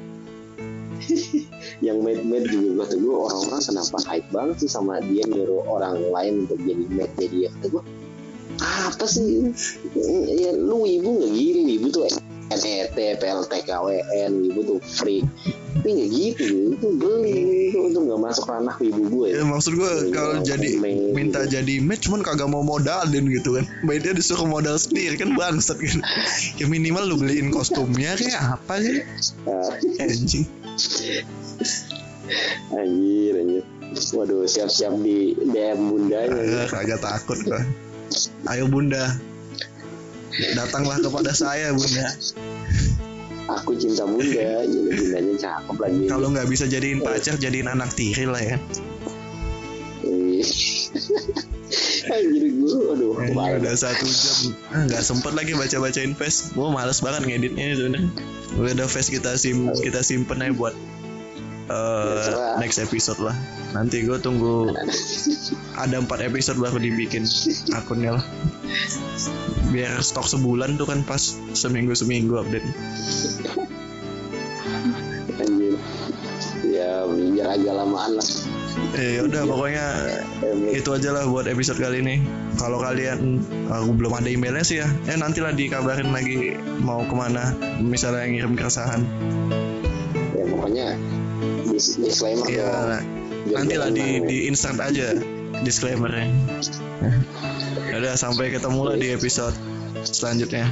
yang made made juga gue tuh gue orang-orang kenapa hype banget sih sama dia nyuruh orang lain untuk jadi made dia. Kata gue apa sih ya lu ibu nggak gini ibu tuh NET, PLT, KWN, ibu tuh free tapi nggak gitu itu beli itu itu nggak masuk ranah ibu gue
ya, maksud gue kalau jadi minta gitu. jadi match cuman kagak mau modalin gitu kan. Mainnya disuruh modal sendiri kan bangsat kan. Ya minimal lu beliin kostumnya kayak apa sih? Anjing [laughs]
anjir anjir. Waduh siap-siap di DM bundanya
kagak takut gua. Ayo bunda. Datanglah kepada saya bunda.
Aku cinta bunda jadi bundanya cakep lagi.
Kalau nggak bisa jadiin pacar jadiin anak tiri lah ya. [laughs]
Anjir gue aduh
udah satu jam. Ah, nggak sempet lagi baca bacain face. Gue males banget ngeditnya itu udah udah face kita sim kita simpen aja buat uh, next episode lah nanti gue tunggu ada empat episode baru dibikin akunnya lah biar stok sebulan tuh kan pas seminggu seminggu update
Anjir. ya biar agak lamaan lah
Eh udah pokoknya itu aja lah buat episode kali ini. Kalau kalian aku belum ada emailnya sih ya. Eh nantilah dikabarin lagi mau ke mana. Misalnya yang ngirim keresahan.
Ya pokoknya disclaimer
ya, nah, nantilah di di insert aja disclaimernya. [laughs] udah sampai ketemu lah di episode selanjutnya.